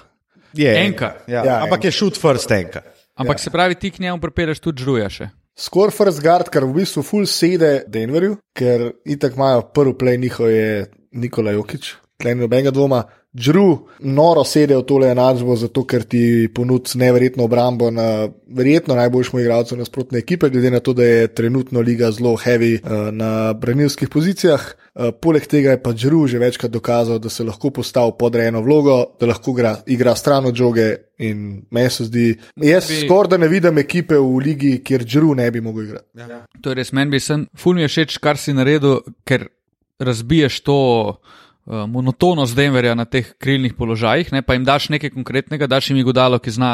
[SPEAKER 1] je
[SPEAKER 2] Enka.
[SPEAKER 1] Ja,
[SPEAKER 3] Ja,
[SPEAKER 1] ampak
[SPEAKER 3] enka.
[SPEAKER 1] je shoot first enka.
[SPEAKER 2] Ampak se pravi, ti k njemu pripeleš tudi žruja še.
[SPEAKER 3] Skoraj first guard, kar v bistvu full sede Denverju, ker itak imajo prvi play njihov je Nikola Jokič, tleh nobenega dvoma. Džru noro sede v tole enačbo, zato ker ti ponudi neverjetno obrambo na verjetno najboljšemu igralcu nasprotne ekipe, glede na to, da je trenutno liga zelo heavy uh, na branilskih pozicijah. Uh, poleg tega je pa Džru že večkrat dokazal, da se lahko postavi podrejeno vlogo, da lahko igra, igra stran od žoge in meni se zdi, jaz
[SPEAKER 2] bi-
[SPEAKER 3] skoraj da ne vidim ekipe v ligi, kjer Džru ne bi mogel igrati.
[SPEAKER 2] To je res meni bi sem, ful mi je všeč, kar si naredil, ker razbiješ to uh, monotonost Denverja na teh krilnih položajih, ne, pa jim daš nekaj konkretnega, daš jim igodalo, ki zna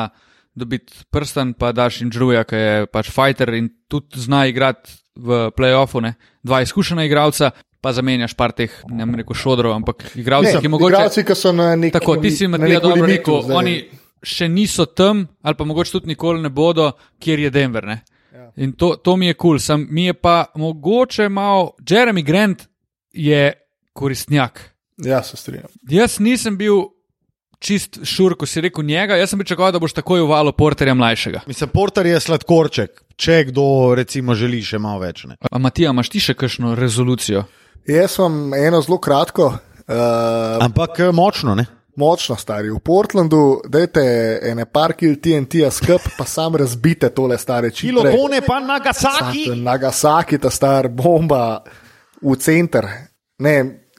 [SPEAKER 2] dobiti prsten, pa daš jim žruja, ki je pač fighter in tudi zna igrati v playoffu, ne, dva izkušena igralca. Pa zamenjaš par teh, ne bom rekel šodrov, ampak igralci, ki mogoče.
[SPEAKER 3] Igralci, ki so na nekem
[SPEAKER 2] Tako, ti si Matija dobro rekel, oni še niso tam, ali pa mogoče tudi nikoli ne bodo, kjer je Denver. Ne?
[SPEAKER 3] Ja.
[SPEAKER 2] In to, to mi je kul, cool. mi je pa mogoče malo, Jeremy Grant je koristnjak.
[SPEAKER 3] Ja, se strinjam.
[SPEAKER 2] Jaz nisem bil čist šur, ko si rekel njega, jaz sem pričakoval, da boš takoj uvalo porterja mlajšega.
[SPEAKER 1] Mislim, Porter je sladkorček, če kdo recimo želi še malo več. Ne.
[SPEAKER 2] A Matija, imaš ti še kakšno rezolucijo?
[SPEAKER 3] Jaz sem eno zelo kratko. Uh,
[SPEAKER 1] Ampak eh, močno, ne?
[SPEAKER 3] Močno stari. V Portlandu, dajte ene par kil TNT-ja skup, pa sam razbite tole stare čilo.
[SPEAKER 1] Kilotone pa Nagasaki.
[SPEAKER 3] Nagasaki, ta star bomba v center. Ne,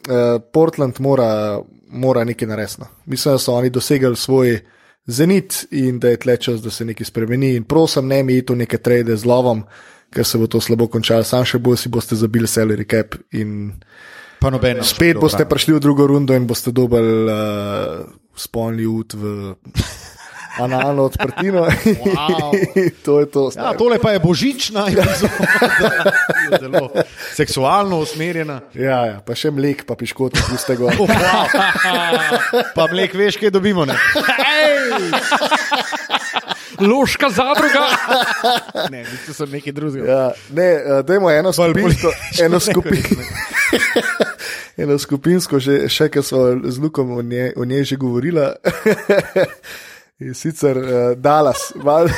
[SPEAKER 3] uh, Portland mora, mora nekaj naresno. Mislim, da so oni dosegli svoj zenit in da je tle čas, da se nekaj spremeni. In prosim, ne mi iti v neke trade z lovom, ker se bo to slabo končalo. Sam še bolj si boste zabili salary cap in
[SPEAKER 1] Pa nobeno.
[SPEAKER 3] spet boste prišli v drugo rundo in boste dobili uh, spolni ud v analno odprtino.
[SPEAKER 1] Wow.
[SPEAKER 3] to je to.
[SPEAKER 1] Ja,
[SPEAKER 3] stari.
[SPEAKER 1] tole pa je božična epizoda, zelo seksualno usmerjena.
[SPEAKER 3] Ja, ja, pa še mlek, pa piškot, pustega.
[SPEAKER 1] Pa mlek, veš, kaj dobimo. Ne,
[SPEAKER 2] Loška zadruga.
[SPEAKER 1] ne to so neki drugi.
[SPEAKER 3] Ja, ne, eh, dajmo eno skupinsko, eno,
[SPEAKER 1] ne
[SPEAKER 3] skupin, eno skupinsko, še, še kar smo z Lukom o njej, o njej že govorila. In sicer uh, Dallas. Mal,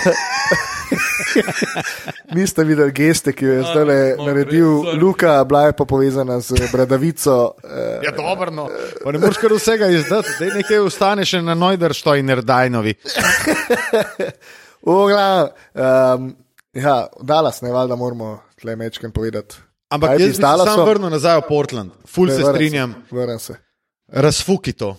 [SPEAKER 3] Niste videli geste, ki jo je zdaj naredil
[SPEAKER 2] sorry.
[SPEAKER 3] Luka, bila je pa povezana z bradavico. Uh,
[SPEAKER 1] Ja, dobro, no. Pa ne moreš kar vsega izdati, da nekaj ostane še na Neuderštojner Dajnovi.
[SPEAKER 3] um, ja, Dallas, ne valjda moramo tle mečken povedati.
[SPEAKER 1] Ampak
[SPEAKER 3] Kaj
[SPEAKER 1] jaz
[SPEAKER 3] z
[SPEAKER 1] bi se sam
[SPEAKER 3] Dallasom-
[SPEAKER 1] vrnil nazaj v Portland, ful
[SPEAKER 3] Ne,
[SPEAKER 1] se strinjam,
[SPEAKER 3] Vrnem se.
[SPEAKER 1] razfuki to.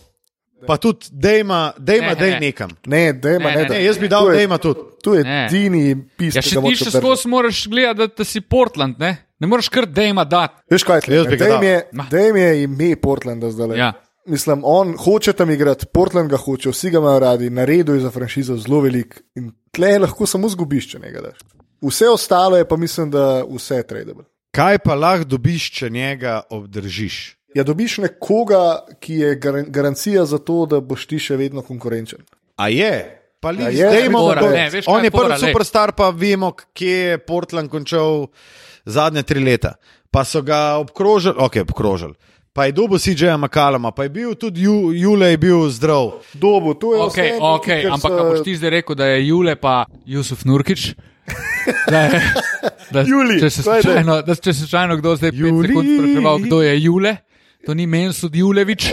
[SPEAKER 1] Pa tudi, dejma, dejma,
[SPEAKER 2] Ne,
[SPEAKER 1] dej
[SPEAKER 2] ne.
[SPEAKER 1] nekam.
[SPEAKER 3] Ne, dejma,
[SPEAKER 2] Ne,
[SPEAKER 3] ne,
[SPEAKER 2] ne,
[SPEAKER 3] da.
[SPEAKER 1] Ne, jaz bi dal
[SPEAKER 3] je-
[SPEAKER 1] dejma tudi.
[SPEAKER 3] Tu je
[SPEAKER 2] Ne.
[SPEAKER 3] edini pis,
[SPEAKER 2] Ja,
[SPEAKER 3] ki
[SPEAKER 2] še
[SPEAKER 3] ga
[SPEAKER 2] ti
[SPEAKER 3] moraš
[SPEAKER 2] še
[SPEAKER 3] obdržati.
[SPEAKER 2] skozi moraš gledati, da, da si Portland, ne? Ne moreš kar dejma dati.
[SPEAKER 3] Veš kaj,
[SPEAKER 1] Jaz bi ga
[SPEAKER 3] Dejm
[SPEAKER 1] dal.
[SPEAKER 3] je,
[SPEAKER 2] Ma.
[SPEAKER 3] Dejm je ime Portlanda zdaj.
[SPEAKER 2] Ja.
[SPEAKER 3] Mislim, on hoče tam igrati, Portland ga hoče, vsi ga imajo radi, naredil je za franšizo zelo velik in tle lahko samo zgubiš, če ne ga daš. Vse ostalo je pa mislim, da vse je tradable.
[SPEAKER 1] Kaj pa lahko dobiš, če njega obdržiš?
[SPEAKER 3] Ja, dobiš nekoga, ki je gar garancija za to, da boš ti še vedno konkurenčen.
[SPEAKER 1] A je? Pa
[SPEAKER 3] Ja,
[SPEAKER 1] li
[SPEAKER 3] je,
[SPEAKER 1] zdajmo,
[SPEAKER 3] fora,
[SPEAKER 1] da
[SPEAKER 3] ne,
[SPEAKER 2] veš,
[SPEAKER 1] on
[SPEAKER 2] je
[SPEAKER 1] prvi superstar, pa vemo, kje je Portland končal zadnje tri leta. Pa so ga obkrožili, ok, obkrožili. Pa je dobil CJ Makalama, pa je bil tudi Ju, Jule je bil zdrav.
[SPEAKER 3] Dobo, to je
[SPEAKER 2] Ok,
[SPEAKER 3] vse.
[SPEAKER 2] ok,
[SPEAKER 3] ker
[SPEAKER 2] ampak
[SPEAKER 3] so-
[SPEAKER 2] a boš ti zdaj rekel, da je Jule pa Jusuf Nurkič. Da, je, da,
[SPEAKER 3] Juli,
[SPEAKER 2] če se
[SPEAKER 3] to je
[SPEAKER 2] slučajno, da, če se slučajno kdo zdaj pet
[SPEAKER 1] Juli.
[SPEAKER 2] sekund spraševal, kdo je Jule, to ni Mensud Julevič.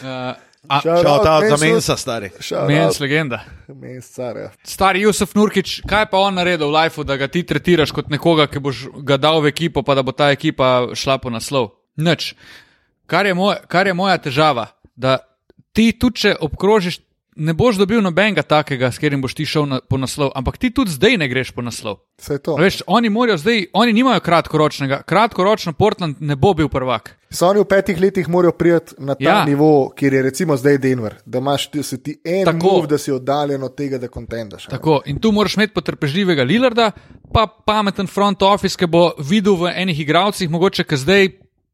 [SPEAKER 2] Uh, a,
[SPEAKER 1] Šel
[SPEAKER 3] out
[SPEAKER 1] ta za
[SPEAKER 3] Mensud.
[SPEAKER 1] mensa, stari.
[SPEAKER 2] Mens legenda.
[SPEAKER 3] Mens car, ja.
[SPEAKER 2] Stari Jusuf Nurkič, kaj pa on naredil v lifeu, da ga ti tretiraš kot nekoga, ki boš ga dal v ekipo, pa da bo ta ekipa šla po naslov? Nič. Kar je, moj, kar je moja težava, da ti tudi če obkrožiš, ne boš dobil nobenega takega, s katerim boš ti šel na, po naslov, ampak ti tudi zdaj ne greš po naslov.
[SPEAKER 3] Vse to.
[SPEAKER 2] Veš, oni morajo zdaj, oni nimajo kratkoročnega, kratkoročno Portland ne bo bil prvak.
[SPEAKER 3] So oni v petih letih morajo priti na ta
[SPEAKER 2] Ja.
[SPEAKER 3] nivo, kjer je recimo zdaj Denver, da imaš ti, ti en
[SPEAKER 2] Tako.
[SPEAKER 3] move, da si oddaljen od tega, da kontendaš.
[SPEAKER 2] Tako, in tu moraš imeti potrpežljivega Lillarda, pa pameten front office, ki bo videl v enih igralcih, mogoče ka zdaj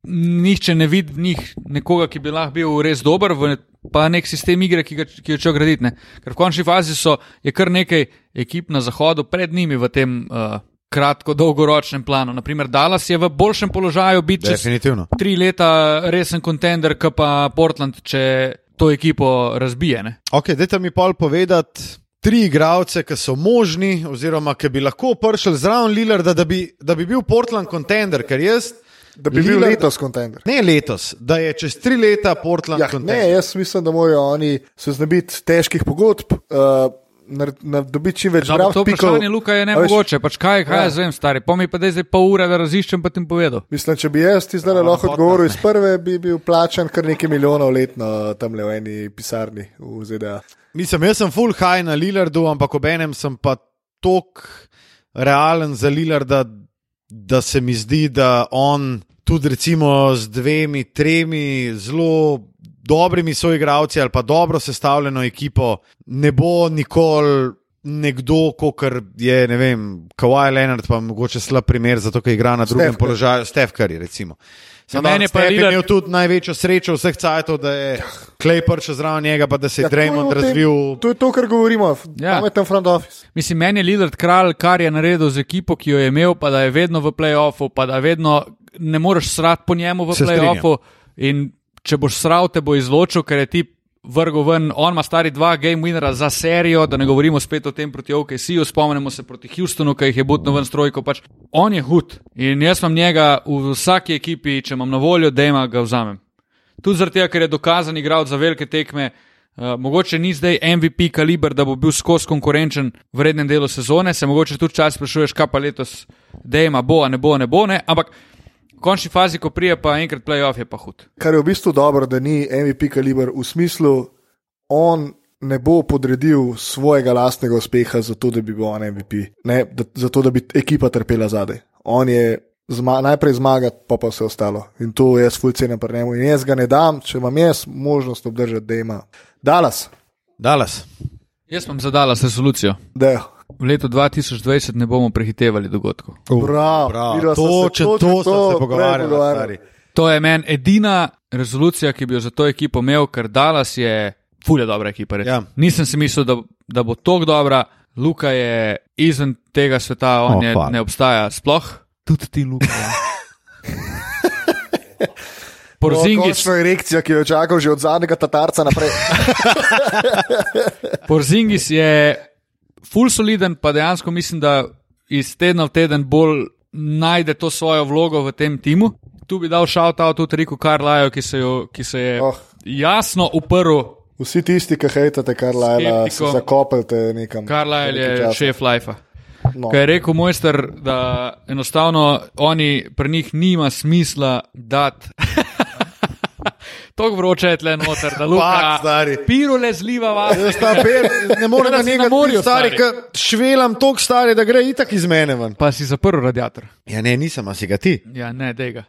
[SPEAKER 2] nihče ne vidi v njih nekoga, ki bi lahko bil res dober, v, pa nek sistem igre, ki, ga, ki jo če graditi. Ne. Ker v končni fazi so, je kar nekaj ekip na zahodu pred njimi v tem uh, kratko-dolgoročnem planu. Naprimer, Dallas je v boljšem položaju biti čez
[SPEAKER 1] Definitivno.
[SPEAKER 2] tri leta resen kontender, kot pa Portland, če to ekipo razbije. Ne.
[SPEAKER 1] Ok, dajte mi pol povedati. Tri igralce, ki so možni, oziroma ki bi lahko prišli zraven Lillarda, da bi, da bi bil Portland kontender, ker jaz.
[SPEAKER 3] Da bi bil letos kontender.
[SPEAKER 1] Ne letos, da je čez tri leta Portland
[SPEAKER 3] Ja,
[SPEAKER 1] kontender.
[SPEAKER 3] ne, jaz mislim, da morajo oni se znebiti težkih pogodb, uh, nar- na- dobiti čim več draft
[SPEAKER 2] to
[SPEAKER 3] pikov.
[SPEAKER 2] vprašanje Luka je
[SPEAKER 3] A veš,
[SPEAKER 2] nemogoče. Pač kaj, kaj
[SPEAKER 3] Ja.
[SPEAKER 2] ja. jaz vem, stari. Pa mi pa da zdaj pol ure, da raziščem, pa ti bom povedal.
[SPEAKER 3] Mislim, če bi jaz ti zdaj lahko
[SPEAKER 1] podcast,
[SPEAKER 3] odgovoril iz prve, bi bil plačan kar nekaj milijonov letno tam le v eni pisarni v ZDA.
[SPEAKER 1] Mislim, jaz sem full high na Lillardu, ampak obenem sem pa tok realen za Lillarda, da se mi zdi, da on tudi recimo z dvemi, tremi zelo dobrimi soigravci ali pa dobro sestavljeno ekipo ne bo nikoli. Nekdo, kot je, ne vem, Kawhi Leonard, pa mogoče slab primer, zato ker igra na drugem
[SPEAKER 3] Steph Curry.
[SPEAKER 1] položaju, Steph Curry. Recimo. Samo
[SPEAKER 2] meni je pa
[SPEAKER 1] je
[SPEAKER 2] Lillard-
[SPEAKER 1] imel tudi največjo srečo vseh cajtov, da je Klej prišel zraven njega, pa da se je
[SPEAKER 3] Ja, je
[SPEAKER 1] Draymond
[SPEAKER 3] tem-
[SPEAKER 1] razvil.
[SPEAKER 3] To je to, kar govorimo,
[SPEAKER 2] Ja.
[SPEAKER 3] ja. pameten front office.
[SPEAKER 2] Mislim, meni je Lillard kralj, kar je naredil z ekipo, ki jo je imel, pa da je vedno v playoffu, pa da vedno ne moreš srati po njemu v playoffu. In če boš sral, te bo izločil, ker je ti vrgel ven. On ima stari dva game winnera za serijo, da ne govorimo spet o tem proti OKC-ju, spomnimo se proti Houstonu, ki jih je butno ven strojko. Pač on je hud in jaz imam njega v vsaki ekipi, če imam na voljo, da ima ga vzamem. Tudi tega, ker je dokazan igralec za velike tekme. Uh, mogoče ni zdaj MVP kaliber, da bo bil skozi konkurenčen v rednem delu sezone, se mogoče tudi čas sprašuješ, kaj pa letos, da ima bo, a ne bo, ne bo, ne. Ampak v končni fazi, ko prije pa enkrat playoff, je pa hud.
[SPEAKER 3] Kar je v bistvu dobro, da ni MVP kaliber v smislu, on ne bo podredil svojega lastnega uspeha zato, da bi bil on MVP, ne da, zato, da bi ekipa trpela zadaj. On je zma, najprej zmagati, pa pa vse ostalo. In to jaz fulcenem pri njemu. In jaz ga ne dam, če imam jaz možnost obdržati, da ima. Dallas.
[SPEAKER 1] Dallas.
[SPEAKER 2] Jaz sem zadala resolucijo.
[SPEAKER 3] Dejo.
[SPEAKER 2] V letu 2020 ne bomo prehitevali dogodkov.
[SPEAKER 3] Bravo,
[SPEAKER 1] Bravo,
[SPEAKER 3] vidva sva se
[SPEAKER 1] točno
[SPEAKER 3] točno
[SPEAKER 1] to smo se stari.
[SPEAKER 2] To je meni edina rezolucija, ki bi jo za to ekipo imel, ker Dallas je fulje dobra ekipa. res.
[SPEAKER 1] Ja.
[SPEAKER 2] Nisem si mislil, da, da bo tako dobra. Luka je izven tega sveta, on
[SPEAKER 1] Oh,
[SPEAKER 2] je,
[SPEAKER 1] fuck.
[SPEAKER 2] ne obstaja sploh. Tudi ti, Luka. Ja. Porzingis,
[SPEAKER 3] Končno erekcija, ki jo je čakal že od zadnjega tatarca naprej.
[SPEAKER 2] Porzingis je full soliden, pa dejansko mislim, da iz tedna v teden bolj najde to svojo vlogo v tem timu. Tu bi dal shout out tudi Riku Karlaju, ki se, jo, ki se je
[SPEAKER 3] Oh.
[SPEAKER 2] jasno uprl.
[SPEAKER 3] Vsi tisti, ki hejtate Karlajla, se zakopljate nekam.
[SPEAKER 2] Karlajl je
[SPEAKER 3] časa.
[SPEAKER 2] šef Life.
[SPEAKER 3] No.
[SPEAKER 2] Kaj je rekel mojster, da enostavno oni pri njih nima smisla dati. Tako vroče je tle noter, da luka. Pirule zliva vas.
[SPEAKER 1] Jaz ta per, ne morem na njega
[SPEAKER 2] morju,
[SPEAKER 1] stari,
[SPEAKER 2] stari.
[SPEAKER 1] švelam tok stari, da gre itak iz mene ven.
[SPEAKER 2] Pa si zaprl radiator.
[SPEAKER 1] Ja, ne, nisem, a si ga ti.
[SPEAKER 2] Ja, ne, dega.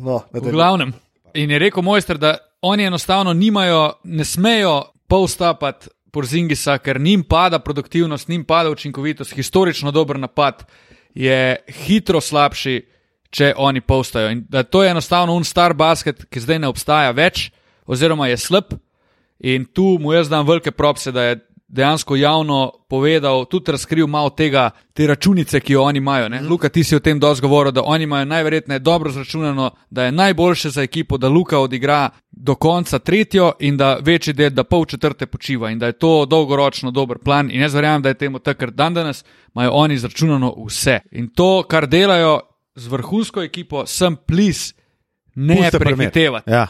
[SPEAKER 3] No,
[SPEAKER 2] V glavnem. In je rekel mojster, da oni enostavno nimajo, ne smejo polstapati Porzingisa, ker njim pada produktivnost, njim pada učinkovitost, historično dober napad je hitro slabši, če oni postajo. In da to je enostavno un star basket, ki zdaj ne obstaja več, oziroma je slab. In tu mu jaz dam velike propse, da je dejansko javno povedal, tudi razkril malo tega, te računice, ki jo oni imajo. Ne? Luka, ti si o tem dosti govoril, da oni imajo najverjetneje dobro zračunano, da je najboljše za ekipo, da Luka odigra do konca tretjo in da večji del, da pol četrte počiva in da je to dolgoročno dober plan. In jaz verjamem, da je temu tako, ker dan danes imajo oni zračunano vse. In to, kar delajo z vrhunsko ekipo, sem plis, ne prehitevati.
[SPEAKER 1] Ja.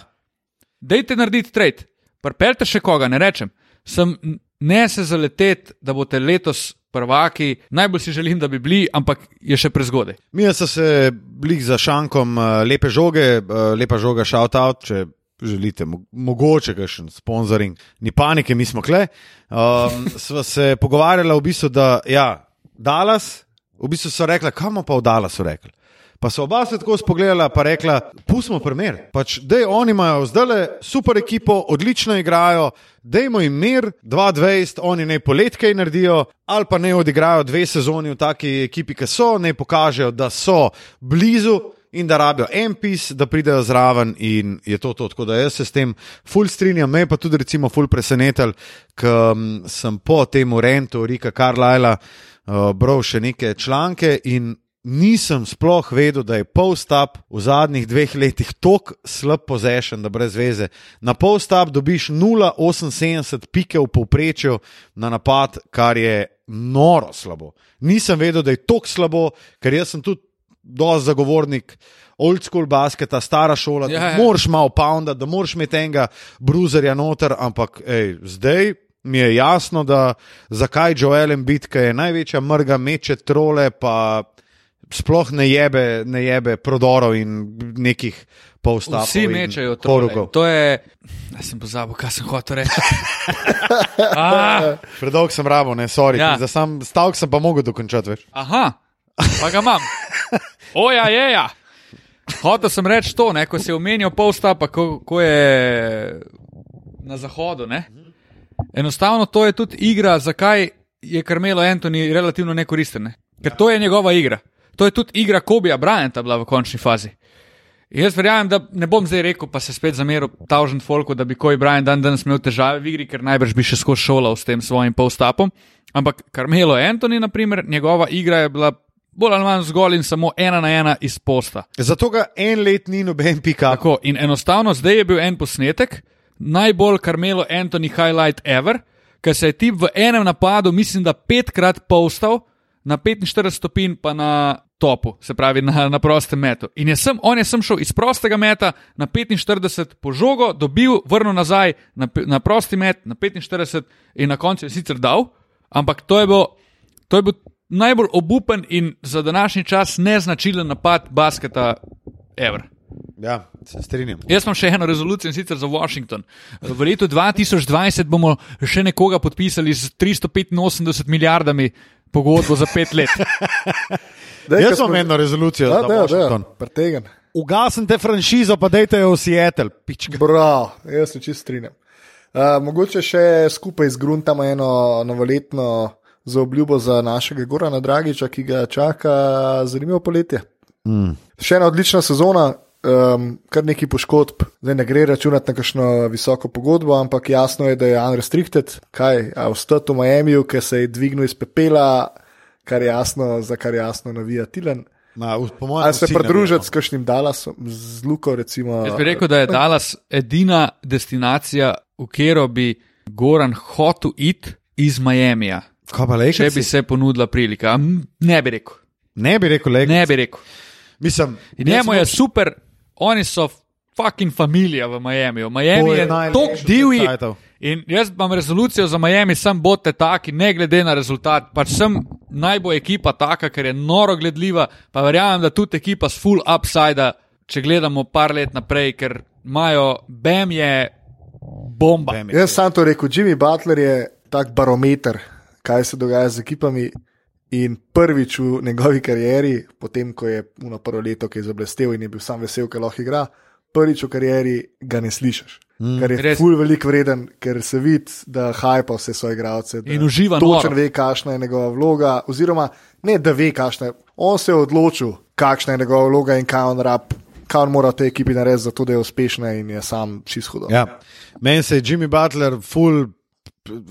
[SPEAKER 2] Dajte narediti trade, pripeljte še koga, ne rečem. Sem ne se zaleteti, da boste letos prvaki, najbolj si želim, da bi bili, ampak je še prezgodaj.
[SPEAKER 1] Mi smo se bili za šankom uh, lepe žoge, uh, lepa žoga, shout out, če želite, mo mogoče kakšen sponsoring, ni panike, mi smo kle. Um, sva se pogovarjala v bistvu, da ja, Dallas, v bistvu so rekla, kam pa v Dallasu rekli. Pa so oba se tako spogledala, pa rekla, pustimo primer. Pač, dej, oni imajo zdaj super ekipo, odlično igrajo, dajmo jim mir, 2-20, oni naj poletkej naredijo, ali pa naj odigrajo dve sezoni v taki ekipi, ki so, naj pokažejo, da so blizu. In da rabijo en pis, da pridejo zraven, in je to to. Tako da jaz se s tem ful strinjam, me pa tudi, recimo, ful presenetil, ker um, sem po tem rentu Rika Karlajla uh, bral še neke članke in nisem sploh vedel, da je polstap v zadnjih dveh letih tako slab pozešen, da brez veze. Na polstap dobiš 0,78 pike v povprečju na napad, kar je noro slabo. Nisem vedel, da je tako slabo, ker jaz sem tudi dosti zagovornik. Old school basketa, stara šola,
[SPEAKER 2] Ja,
[SPEAKER 1] da
[SPEAKER 2] ja.
[SPEAKER 1] moraš malo pounda, da moraš imeti enega bruzerja noter, ampak ej, zdaj mi je jasno, da zakaj Joel Embiid, ki je največja mrga, meče trole, pa sploh ne jebe, ne jebe prodorov in nekih polstavkov.
[SPEAKER 2] Vsi mečejo to. To je. Jaz sem pozabil, kaj sem hotel reči. ah,
[SPEAKER 1] Predolg sem rabo, ne, sorry.
[SPEAKER 2] Ja.
[SPEAKER 1] Ja. Za sam stavek sem pa mogel dokončati več.
[SPEAKER 2] aha, pa ga imam. Oja, je, ja. Hotel sem reči to, ne, ko si omenil polstapa, ko, ko je na zahodu. Ne. Enostavno to je tudi igra, zakaj je Karmelo Antoni relativno nekoristen. Ne. Ker to je njegova igra. To je tudi igra Kobija Bryanta bila v končni fazi. Jaz verjamem, da ne bom zdaj rekel, pa se spet zameril Taužen Folku, da bi Kobe Bryant dan danes imel težave v igri, ker najbrž bi še skozi šolal s tem svojim polstapom. Ampak Carmelo Anthony, na primer, njegova igra je bila bolj ali manj zgolj in samo ena na ena iz posta.
[SPEAKER 1] Zato ga en let ni noben pika.
[SPEAKER 2] Tako, in enostavno zdaj je bil en posnetek, najbolj Carmelo Anthony highlight ever, ker se je tip v enem napadu, mislim, da petkrat postal na 45 stopinj, pa na topu, se pravi na, na prostem metu. In je sem, on je sem šel iz prostega meta na 45 po žogo, dobil, vrnil nazaj na, na prosti met, na 45 in na koncu je sicer dal, ampak to je bil, to je bil najbolj obupen in za današnji čas neznačilen napad basketa ever.
[SPEAKER 1] Ja, se strinjam.
[SPEAKER 2] Jaz imam še eno rezolucijo in sicer za Washington. V letu 2020 bomo še nekoga podpisali z 385 milijardami pogodbo za pet let.
[SPEAKER 3] Dej,
[SPEAKER 1] Jaz imam eno rezolucijo
[SPEAKER 3] da, da,
[SPEAKER 1] Washington.
[SPEAKER 3] pretegen.
[SPEAKER 1] Ugasnite franšizo, pa dajte jo v Seattle. Pička.
[SPEAKER 3] Prav, jaz se čist strinjam. Uh, mogoče še skupaj zgruntamo eno novoletno zaobljubo za našega Gorana Dragiča, ki ga čaka zanimivo poletje. Mm. Še ena odlična sezona, um, kar neki poškodb, zdaj ne gre računati na kakšno visoko pogodbo, ampak jasno je, da je unrestricted, kaj, a ostati v Miamiju, ki se je dvignil iz pepela, kar je jasno, za kar je jasno navija Tilan. Ali se pridružiti s kakšnim Dallasom, z Luko? Recimo,
[SPEAKER 2] Jaz bi rekel, da je Dallas edina destinacija, v katero bi Goran hotel iti iz Miamija. Če bi se ponudila prilika, ne bi rekel.
[SPEAKER 1] Ne bi rekel, le.
[SPEAKER 2] Ne bi rekel.
[SPEAKER 1] Mislim,
[SPEAKER 2] njemu je super, oni so fucking familija v Miamiju. Miami je, je tako divji. In jaz imam rezolucijo za Miami, sem bote taki, ne glede na rezultat. Pač sem najbolj ekipa taka, ker je noro gledljiva, pa verjamem, da tudi ekipa s full upside, če gledamo par let naprej, ker imajo BM je bomba. Bam
[SPEAKER 3] je. Jaz sem to rekel, Jimmy Butler je tak barometer, kaj se dogaja z ekipami. In prvič v njegovi karieri, potem ko je uno prvo leto, ki je zablestev in je bil sam vesel, ker lahko igra, prvič v karieri ga ne slišiš. Mm, kar je ful velik vreden, ker se vidi, da hajpa vse svoje igralce.
[SPEAKER 2] In uživa.
[SPEAKER 3] Točno ve, kakšna je njegova vloga, oziroma ne, da ve, kakšna je. On se je odločil, kakšna je njegova vloga in kaj on rab. Kaj on mora te ekipi narediti, zato da je uspešna in je sam čisto hudo.
[SPEAKER 1] Ja. Meni se je Jimmy Butler, ful,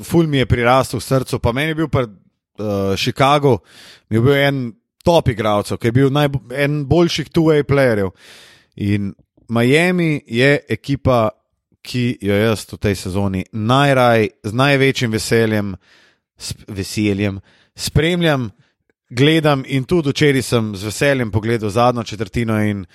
[SPEAKER 1] ful mi je prirastel v srcu, pa meni je bil pa uh, Chicago, mi je bil en top igralcev, ki je bil najbo, en boljših two-way playerjev. In Miami je ekipa, ki jo jaz v tej sezoni najraj z največjim veseljem, veseljem spremljam, gledam in tudi včeraj sem z veseljem pogledal zadnjo četrtino in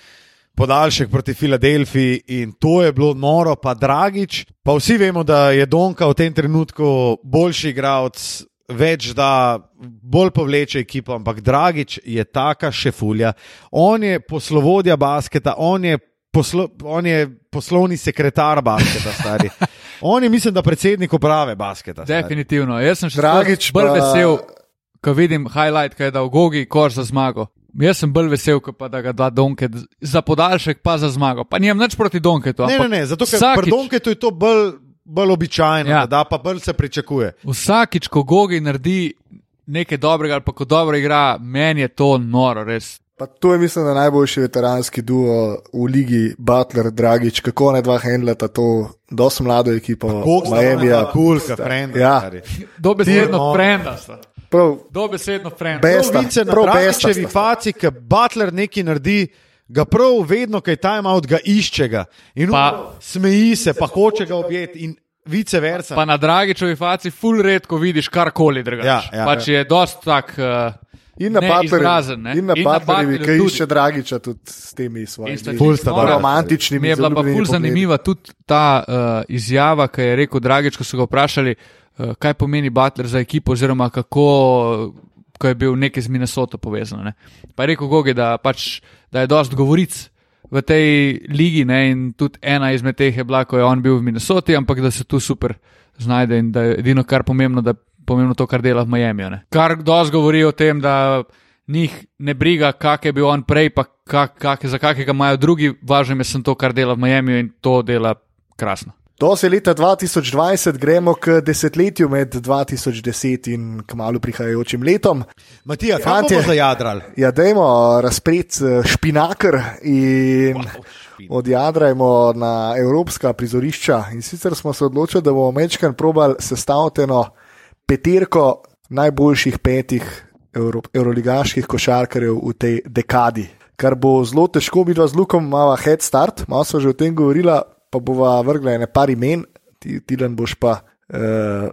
[SPEAKER 1] podaljšek proti Filadelfiji in to je bilo noro, pa dragič. Pa vsi vemo, da je Donka v tem trenutku boljši igralec. Več da bolj povleče ekipo, ampak Dragič je taka šefulja. On je poslovodja basketa, on je poslo, on je poslovni sekretar basketa, stari. On je, mislim, da predsednik uprave basketa.
[SPEAKER 2] Stari. Definitivno. Jaz sem še Dragič, bolj pa... vesel, ko vidim highlight, kaj je dal Gogi, koš za zmago. Jaz sem bolj vesel, pa da ga da Donke za podaljšek, pa za zmago. Pa nijem nič proti Donketu.
[SPEAKER 1] Ne, ne, ne, zato ker vsakič... pri Donketu je to bolj, bolj običajno, ja. da pa bolj se pričakuje.
[SPEAKER 2] Vsakič, ko Gogi naredi nekaj dobrega ali pa ko dobro igra, meni je to noro, res.
[SPEAKER 3] Pa to je, mislim, najboljši veteranski duo v ligi, Butler, Dragič, kako ne dva handleta to, dosti mlado ekipo,
[SPEAKER 1] Miami, Kulka, Frenda.
[SPEAKER 3] Ja.
[SPEAKER 2] Dobesedno Frenda. Dobesedno Frenda.
[SPEAKER 1] Besta, prav Bestevi faci, ki Butler nekaj naredi. Ga prav vedno, kaj ta ima od ga iščega in pa, smeji se, pa hoče ga objeti in vice versa.
[SPEAKER 2] Pa na Dragičovi faci, full redko vidiš karkoli drugače. Ja, ja, pač ja. je dost tak. Uh,
[SPEAKER 3] In na Patreonu, ki išče Dragiča tudi s temi svojimi romantičnimi.
[SPEAKER 2] Mi je bila pa bolj zanimiva tudi ta uh, izjava, ki je rekel Dragič, ko so ga vprašali, uh, kaj pomeni Butler za ekipo, oziroma kako ko je bil nekaj z Minnesoto povezan. Ne. Pa je rekel Gogi, da, pač, da je dost govoric. V tej ligi, ne, in tudi ena izmed teh je bila, ko je on bil v Minnesoti, ampak da se tu super znajde in da je edino, kar pomembno, da pomembno to, kar dela v Miami. Ne? Kar dosti govori o tem, da njih ne briga, kak je bil on prej, pa kak, kak, za kakega imajo drugi, važno je, sem to, kar dela v Miami in to dela krasno.
[SPEAKER 3] To se leta 2020, gremo k desetletju med 2010 in k malu prihajajočim letom.
[SPEAKER 1] Matija, kaj ti je za jadral?
[SPEAKER 3] Ja, dajmo razpret eh, špinakr in wow, odjadrajmo na evropska prizorišča. In sicer smo se odločili, da bomo mečkar probali sestaviti eno peterko najboljših petih euroligaških košarkarjev v tej dekadi. Kar bo zelo težko, mi dva z Lukom imamo head start, malo smo že o tem govorili, pa bova vrgla ene par imen, ti, ti dan boš pa uh,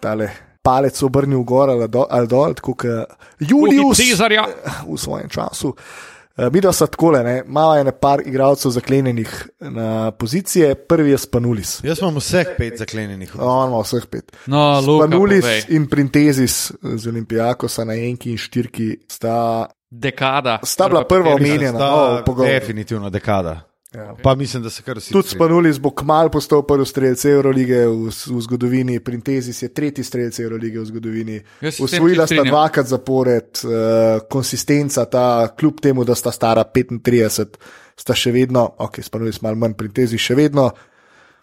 [SPEAKER 3] tale. Palec obrnil gor ali dol, ali dol tako kot Julius
[SPEAKER 2] Cezarja
[SPEAKER 3] v svojem času. Uh, Eh, mi da so tako, malo je nekaj igralcev zaklenjenih na pozicije, prvi je Spanulis.
[SPEAKER 1] Jaz imam vseh pet zaklenjenih.
[SPEAKER 3] No, imamo vseh pet.
[SPEAKER 2] No,
[SPEAKER 3] Spanulis Luka, in Printezis z Olimpijakosa na enki in štirki sta.
[SPEAKER 2] Dekada.
[SPEAKER 3] Sta bila prva omenjena,
[SPEAKER 1] oh, definitivno dekada. Ja. Pa mislim, da se kar vsi.
[SPEAKER 3] Tudi Spanulis bo kmal postal prvi strelec Eurolige v, v zgodovini, Printezis je tretji strelec Eurolige v zgodovini. Usvojila sta dvakrat zapored, uh, konsistenca ta, kljub temu, da sta stara 35, sta še vedno, ok, Spanulis malo manj, Printezis še vedno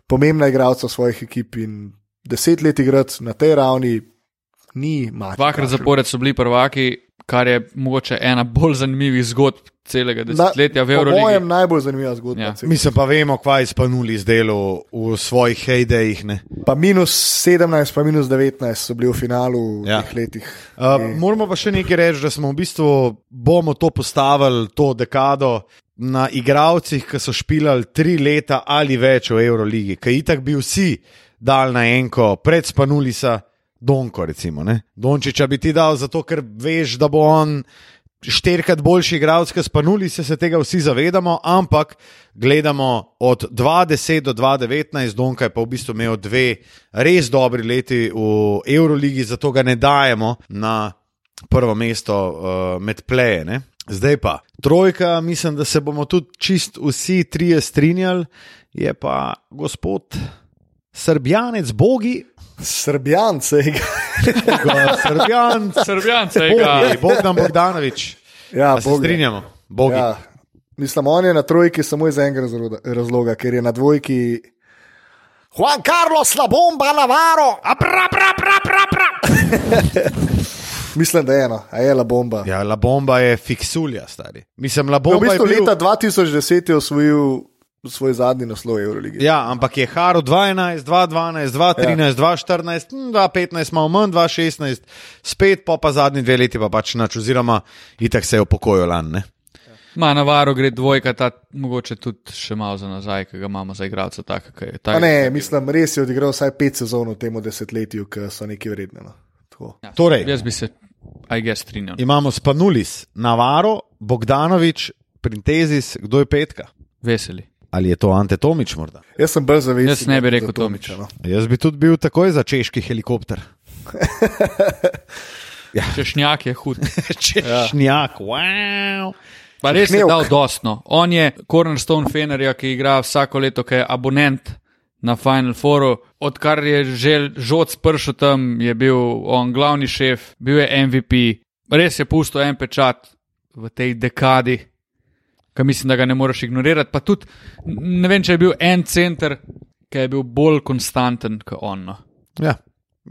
[SPEAKER 3] pomembna igralca svojih ekip in deset let igrati na tej ravni ni malo.
[SPEAKER 2] Dvakrat zapored so bili prvaki, kar je mogoče ena bolj zanimivih zgodb celega desetletja v
[SPEAKER 3] Po
[SPEAKER 2] Euroligi.
[SPEAKER 3] mojem najbolj zanimiva zgodba.
[SPEAKER 2] Ja.
[SPEAKER 3] cel-
[SPEAKER 1] Mislim pa vemo, kaj spanuli zdelo v svojih hejdejih. ne.
[SPEAKER 3] Pa minus 17, pa minus 19 so bili v finalu v
[SPEAKER 1] Ja.
[SPEAKER 3] teh letih.
[SPEAKER 1] Uh, moramo pa še nekaj reči, da smo v bistvu bomo to postavili, to dekado. Na igravcih, ki so špilali tri leta ali več v Euroligi, ki itak bi vsi dal na enko, pred Spanulisa, Donko, recimo. Ne? Dončiča bi ti dal zato, ker veš, da bo on štirikrat boljši igralec, kot Spanulisa, se tega vsi zavedamo, ampak gledamo od 2010 do 2019, Donka je pa v bistvu imel dve res dobri leti v Euroligi, zato ga ne dajemo na prvo mesto uh, med pleje. Ne? Zdaj pa trojka, mislim, da se bomo tudi čist vsi trije strinjali, je pa gospod Srbjanec, Bogi,
[SPEAKER 3] Srbijan se je.
[SPEAKER 1] Srbjan,
[SPEAKER 2] Srbijance,
[SPEAKER 1] Bogi, Bogdan Bogdanovič.
[SPEAKER 3] Ja, Bog
[SPEAKER 1] strinjamo, Bogi.
[SPEAKER 3] Ja. Mislim, on je na trojki samo iz enega razloga- razloga, ker je na dvojki. Juan Carlos, la bomba, Navarro!
[SPEAKER 1] Apra, pra, pra, pra, pra.
[SPEAKER 3] Mislim, da je eno, a je la bomba.
[SPEAKER 1] Ja, La Bomba je fiksulja, stari. Mislim, La
[SPEAKER 3] v
[SPEAKER 1] Bomba
[SPEAKER 3] bistvu
[SPEAKER 1] je bil...
[SPEAKER 3] leta 2010 je osvojil svoj zadnji naslov Euroligi.
[SPEAKER 1] Ja, ampak je Haro 2011, 2012, 2013, ja. 2014, hm, 2015, malo manj, 2016, spet pa pa zadnji dve leti pa pač nič, oziroma itak se je upokojil lani. ne.
[SPEAKER 2] Ma Navaro gre dvojka, ta mogoče tudi še malo za nazaj, ki ga imamo za igralca. Je,
[SPEAKER 3] Pa
[SPEAKER 2] tak,
[SPEAKER 3] ne, mislim, res je odigral vsaj pet sezon v tem desetletju, ki so neki vredni. No. Tako.
[SPEAKER 2] ja,
[SPEAKER 1] Torej.
[SPEAKER 2] Jaz bi se, aj jaz strinjal.
[SPEAKER 1] Imamo Spanulis, Navaro, Bogdanovič, Printezis, kdo je petka?
[SPEAKER 2] Veseli.
[SPEAKER 1] Ali je to Ante Tomič morda?
[SPEAKER 3] Jaz sem bolj zavest.
[SPEAKER 2] Jaz ne bi rekel
[SPEAKER 3] Tomiča. No.
[SPEAKER 1] Jaz bi tudi bil takoj za češki helikopter.
[SPEAKER 2] Češnjak je hud.
[SPEAKER 1] Češnjak, wow.
[SPEAKER 2] Pa res je
[SPEAKER 3] Češnjevk.
[SPEAKER 2] dal dostno. On je cornerstone Fenerja, ki igra vsako leto, ki je abonent na Final Fouru. Odkar je že žoc pršel tam, je bil on glavni šef, bil je MVP. Res je pustil en pečat v tej dekadi, ki mislim, da ga ne moreš ignorirati. Pa tudi ne vem, če je bil en center, ki je bil bolj konstanten kot on. No.
[SPEAKER 1] Ja,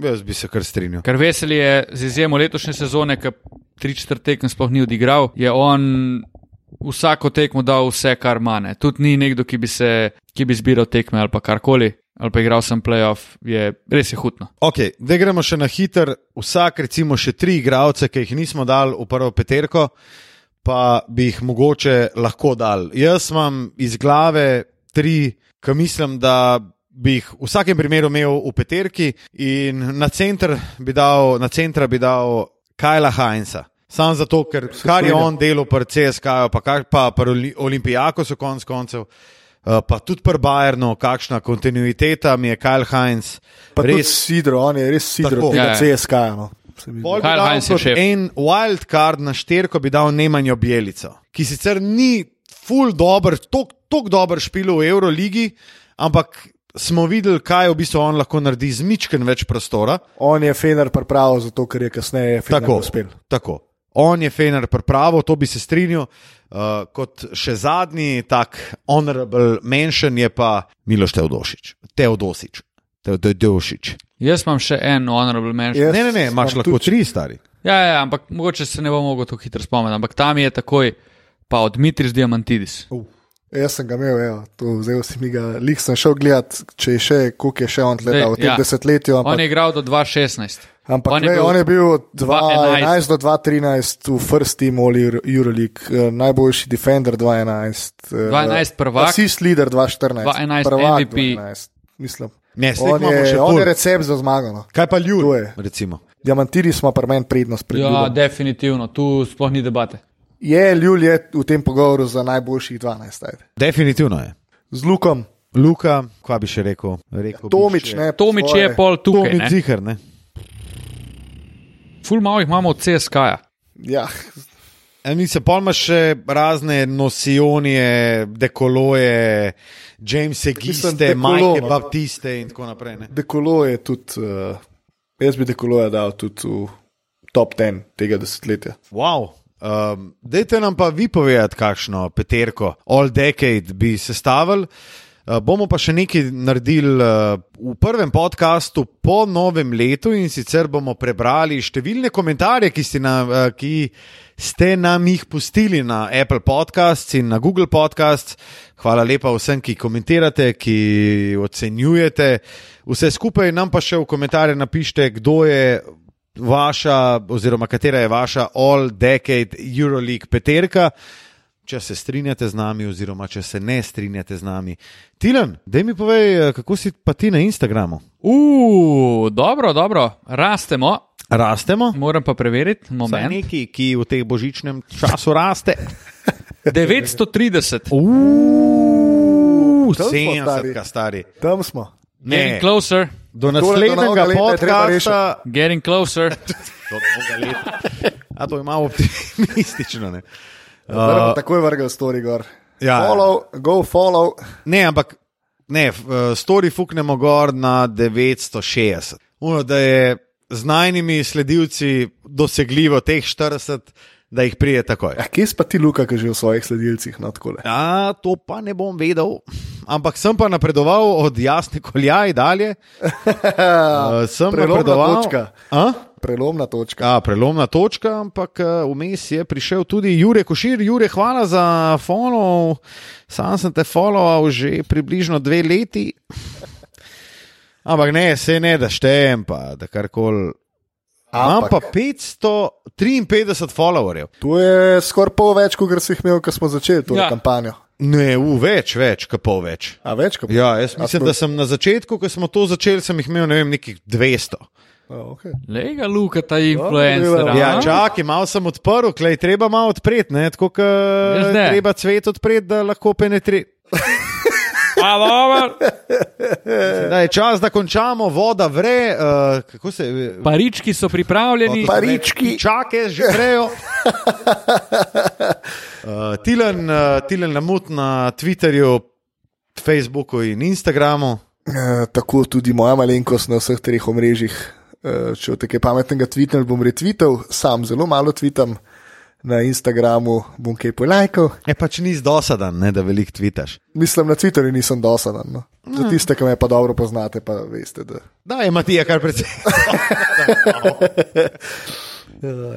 [SPEAKER 1] jaz bi se kar strinjal.
[SPEAKER 2] Ker veseli je z izjemo letošnje sezone, ki tri četrt tekem sploh ni odigral, je on vsako tekmo dal vse, kar mane. Tudi ni nekdo, ki bi, se, ki bi zbiral tekme ali pa karkoli, ali pa igral sem playoff, je res je hudno.
[SPEAKER 1] Ok, da gremo še na hiter. Vsak, recimo, še tri igralce, ki jih nismo dali v prvo peterko, pa bi jih mogoče lahko dal. Jaz imam iz glave tri, ki mislim, da bi jih v vsakem primeru imel v peterki, in na, center bi dal, na centra bi dal Kajla Heinza. Sam zato, ker kar je on delal pri CSK-ju, pa, kar- pa pri Oli- Olimpijaku so konc koncev. Uh, pa tudi pri Bayernu, kakšna kontinuiteta mi je Kyle Heinz.
[SPEAKER 3] Pa tudi
[SPEAKER 1] res
[SPEAKER 3] Sidro, on je res Sidro
[SPEAKER 1] Tako.
[SPEAKER 3] tega
[SPEAKER 2] Ja, ja.
[SPEAKER 3] CSK. No. Se.
[SPEAKER 1] Pol bi
[SPEAKER 2] Kyle
[SPEAKER 1] dal
[SPEAKER 2] Heinz je
[SPEAKER 1] kot
[SPEAKER 2] šef.
[SPEAKER 1] En wild card na šterko bi dal Nemanjo Bielico, ki sicer ni full dober, tako dober špil v Euroligi, ampak smo videli, kaj v bistvu on lahko naredi z mičken več prostora.
[SPEAKER 3] On je Fener pripravil, zato ker je kasneje Fener
[SPEAKER 1] Tako,
[SPEAKER 3] uspel.
[SPEAKER 1] tako. On je Fener pripravo, to bi se strinjal. Uh, kot še zadnji tak honorable mention je pa Miloš Teodosič. Teodosič. Teodosič.
[SPEAKER 2] Jaz imam še en honorable mention.
[SPEAKER 3] Jaz
[SPEAKER 1] Ne, ne, ne, imaš lahko tri stari.
[SPEAKER 2] Ja, ja, ampak mogoče se ne bom mogel tako hitro spomniti, ampak tam je takoj, pa od Dmitris Diamantidis.
[SPEAKER 3] Jaz sem ga imel, evo, to vzel si mi ga, lik sem šel gledat, če je še, koliko je še on
[SPEAKER 2] Zdaj,
[SPEAKER 3] letal v tem
[SPEAKER 2] ja.
[SPEAKER 3] desetletju.
[SPEAKER 2] On
[SPEAKER 3] Ampak,
[SPEAKER 2] je igral do 2016.
[SPEAKER 3] ampak
[SPEAKER 2] on
[SPEAKER 3] on,
[SPEAKER 2] je
[SPEAKER 3] je
[SPEAKER 2] bil
[SPEAKER 3] on je bil od
[SPEAKER 2] 2011
[SPEAKER 3] 2011 do 2013 v First Team All Euro- Euroleague, eh, najboljši defender 2011. eh,
[SPEAKER 2] 2011 prvak.
[SPEAKER 3] Assist leader 2014.
[SPEAKER 2] 2011
[SPEAKER 3] prvak
[SPEAKER 2] MVP.
[SPEAKER 3] 2012, Mislim.
[SPEAKER 1] Ne,
[SPEAKER 3] On je,
[SPEAKER 1] še
[SPEAKER 3] on je recept za zmago. No.
[SPEAKER 1] Kaj pa
[SPEAKER 3] To
[SPEAKER 1] Ljubim?
[SPEAKER 3] je.
[SPEAKER 1] Recimo.
[SPEAKER 3] Diamantiri smo pri meni prednost pred
[SPEAKER 2] Ja,
[SPEAKER 3] Ljubom.
[SPEAKER 2] definitivno, tu sploh ni debate.
[SPEAKER 3] Je Ljul je v tem pogovoru za najboljših 12. Ajde.
[SPEAKER 1] Definitivno je.
[SPEAKER 3] Z Lukom,
[SPEAKER 1] Luka, kaj bi še rekel? rekel bi
[SPEAKER 3] Tomič,
[SPEAKER 1] še-
[SPEAKER 3] ne.
[SPEAKER 2] Tomič
[SPEAKER 3] svoje.
[SPEAKER 2] je pol tukaj.
[SPEAKER 1] Tomič
[SPEAKER 2] ne.
[SPEAKER 1] zihar, ne?
[SPEAKER 2] Ful malo jih imamo od CSK-ja.
[SPEAKER 3] Ja,
[SPEAKER 1] Mi se pa imaš še razne nosionije, dekoloje, Jamese Giste,
[SPEAKER 3] Dekolo,
[SPEAKER 1] Majke. Baptiste in tako naprej. Ne?
[SPEAKER 3] Dekolo je tudi, uh, jaz bi Dekoloja dal tudi v top 10 tega desetletja.
[SPEAKER 1] Wow. Um, dejte nam pa vi povedati, kakšno peterko, all decade bi sestavili. Uh, bomo pa še nekaj naredili uh, v prvem podkastu po novem letu in sicer bomo prebrali številne komentarje, ki ste, na, uh, ki ste nam jih pustili na Apple Podcasts in na Google Podcasts. Hvala lepa vsem, ki komentirate, ki ocenjujete. Vse skupaj nam pa še v komentarje napišite, kdo je vaša, oziroma katera je vaša All Decade Euroleague peterka če se strinjate z nami, oziroma če se ne strinjate z nami. Tilan, da mi povej, kako si pa ti na Instagramu?
[SPEAKER 2] Uf, dobro, dobro, rastemo.
[SPEAKER 1] Rastemo.
[SPEAKER 2] Moram pa preveriti,
[SPEAKER 1] moment. Neki, ki v tem božičnem času raste.
[SPEAKER 2] 930.
[SPEAKER 1] Uf, 70, stari.
[SPEAKER 3] Tam smo.
[SPEAKER 2] Ne, Getting closer.
[SPEAKER 1] Do naslednjega podcasta.
[SPEAKER 2] Getting closer.
[SPEAKER 1] A to je malo optimistično. Ne?
[SPEAKER 3] Uh, tako je vrgel story gor.
[SPEAKER 1] Ja,
[SPEAKER 3] follow, go follow.
[SPEAKER 1] Ne, ampak ne, story fuknemo gor na 960. Uno, da je z najnimi sledilci dosegljivo teh 40. Da jih prije takoj.
[SPEAKER 3] Ja, kje pa ti, Luka, ki že v svojih sledilcih na tako?
[SPEAKER 1] Ja, to pa ne bom vedel. Ampak sem pa napredoval od jasne koljaj dalje. uh, sem napredoval.
[SPEAKER 3] prelomna točka.
[SPEAKER 1] A, prelomna točka, ampak eh, vmes je prišel tudi Jurek Košir. Jurek, hvala za follow. Sam sem te followal že približno dve leti. Ampak ne, se ne da štejem, pa da karkoli. Imam pa 553 followerjev.
[SPEAKER 3] To je skoraj pol več, kot si jih imel, ko smo začeli to ja. kampanjo.
[SPEAKER 1] Ne, v več, več, kot pol več.
[SPEAKER 3] A več, kot pol.
[SPEAKER 1] Ja, jaz mislim, da sem na začetku, ko smo to začeli, sem jih imel, ne vem, nekih 200.
[SPEAKER 3] Okay.
[SPEAKER 2] Lega, Luka, ta influencer.
[SPEAKER 1] Ja, čakaj, malo sem odprl, klej, treba malo odpreti, tako da treba cvet odpreti, da lahko penetrira. Da je čas, da končamo, voda vre. Uh, se,
[SPEAKER 2] parički so pripravljeni,
[SPEAKER 3] parički.
[SPEAKER 1] čake že grejo. Uh, Tilen, uh, tilen namut na Twitterju, Facebooku in Instagramu.
[SPEAKER 3] Uh, tako tudi moja malenkost na vseh treh omrežjih. Eh, če te kaj pametnega tvitneš, bom retvital, sam zelo malo tvitam. Na Instagramu bom kaj polajkal.
[SPEAKER 1] Je pač nis dosadan, ne, da veliko tvitaš.
[SPEAKER 3] Mislim, na Twitterju nisem dosadan. No. Za tiste, ki me pa dobro poznate, pa veste. Da,
[SPEAKER 1] da je Matija kar precej.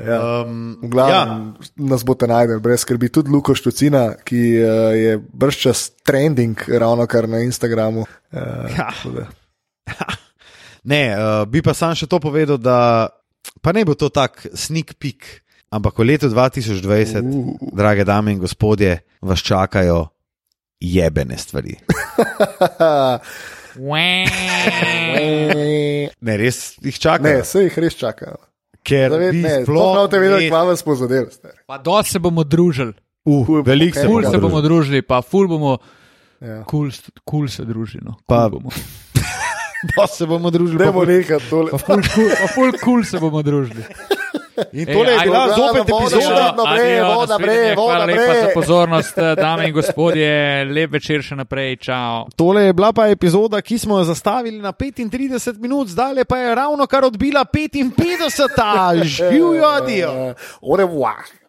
[SPEAKER 3] ja. um, v glavnem ja. nas boste najdel, brez skrbi. Tudi Luko Štucina, ki uh, je brščas trending ravno kar na Instagramu. Uh, ja.
[SPEAKER 1] Ne, uh, bi pa sam še to povedal, da pa ne bo to tak sneak peek, ampak v letu 2020, uh. drage dame in gospodje, vas čakajo jebene stvari. ne, res jih čakajo.
[SPEAKER 3] Ne, se jih res čakajo.
[SPEAKER 1] Ker
[SPEAKER 3] ne sploh ne vedeti, kaj vas bo zadevalo.
[SPEAKER 2] Pa do se bomo družili.
[SPEAKER 1] Uh, Veliko
[SPEAKER 2] se, se bomo družili, pa ful bomo. Ja. Kul cool, cool se družimo.
[SPEAKER 1] Pa bomo. pa se bomo družili.
[SPEAKER 3] Ne bomo nekaj tole.
[SPEAKER 2] Pa ful kul cool se bomo družili.
[SPEAKER 1] In tole je bila zopet epizoda,
[SPEAKER 3] da bre, voda, bre, voda, bre.
[SPEAKER 2] Hvala za pozornost, dame in gospodje, lep večer še naprej, čau.
[SPEAKER 1] Tole je bila pa epizoda, ki smo jo zastavili na 35 minut, zdaj pa je ravno kar odbila 55, živijo, adijo.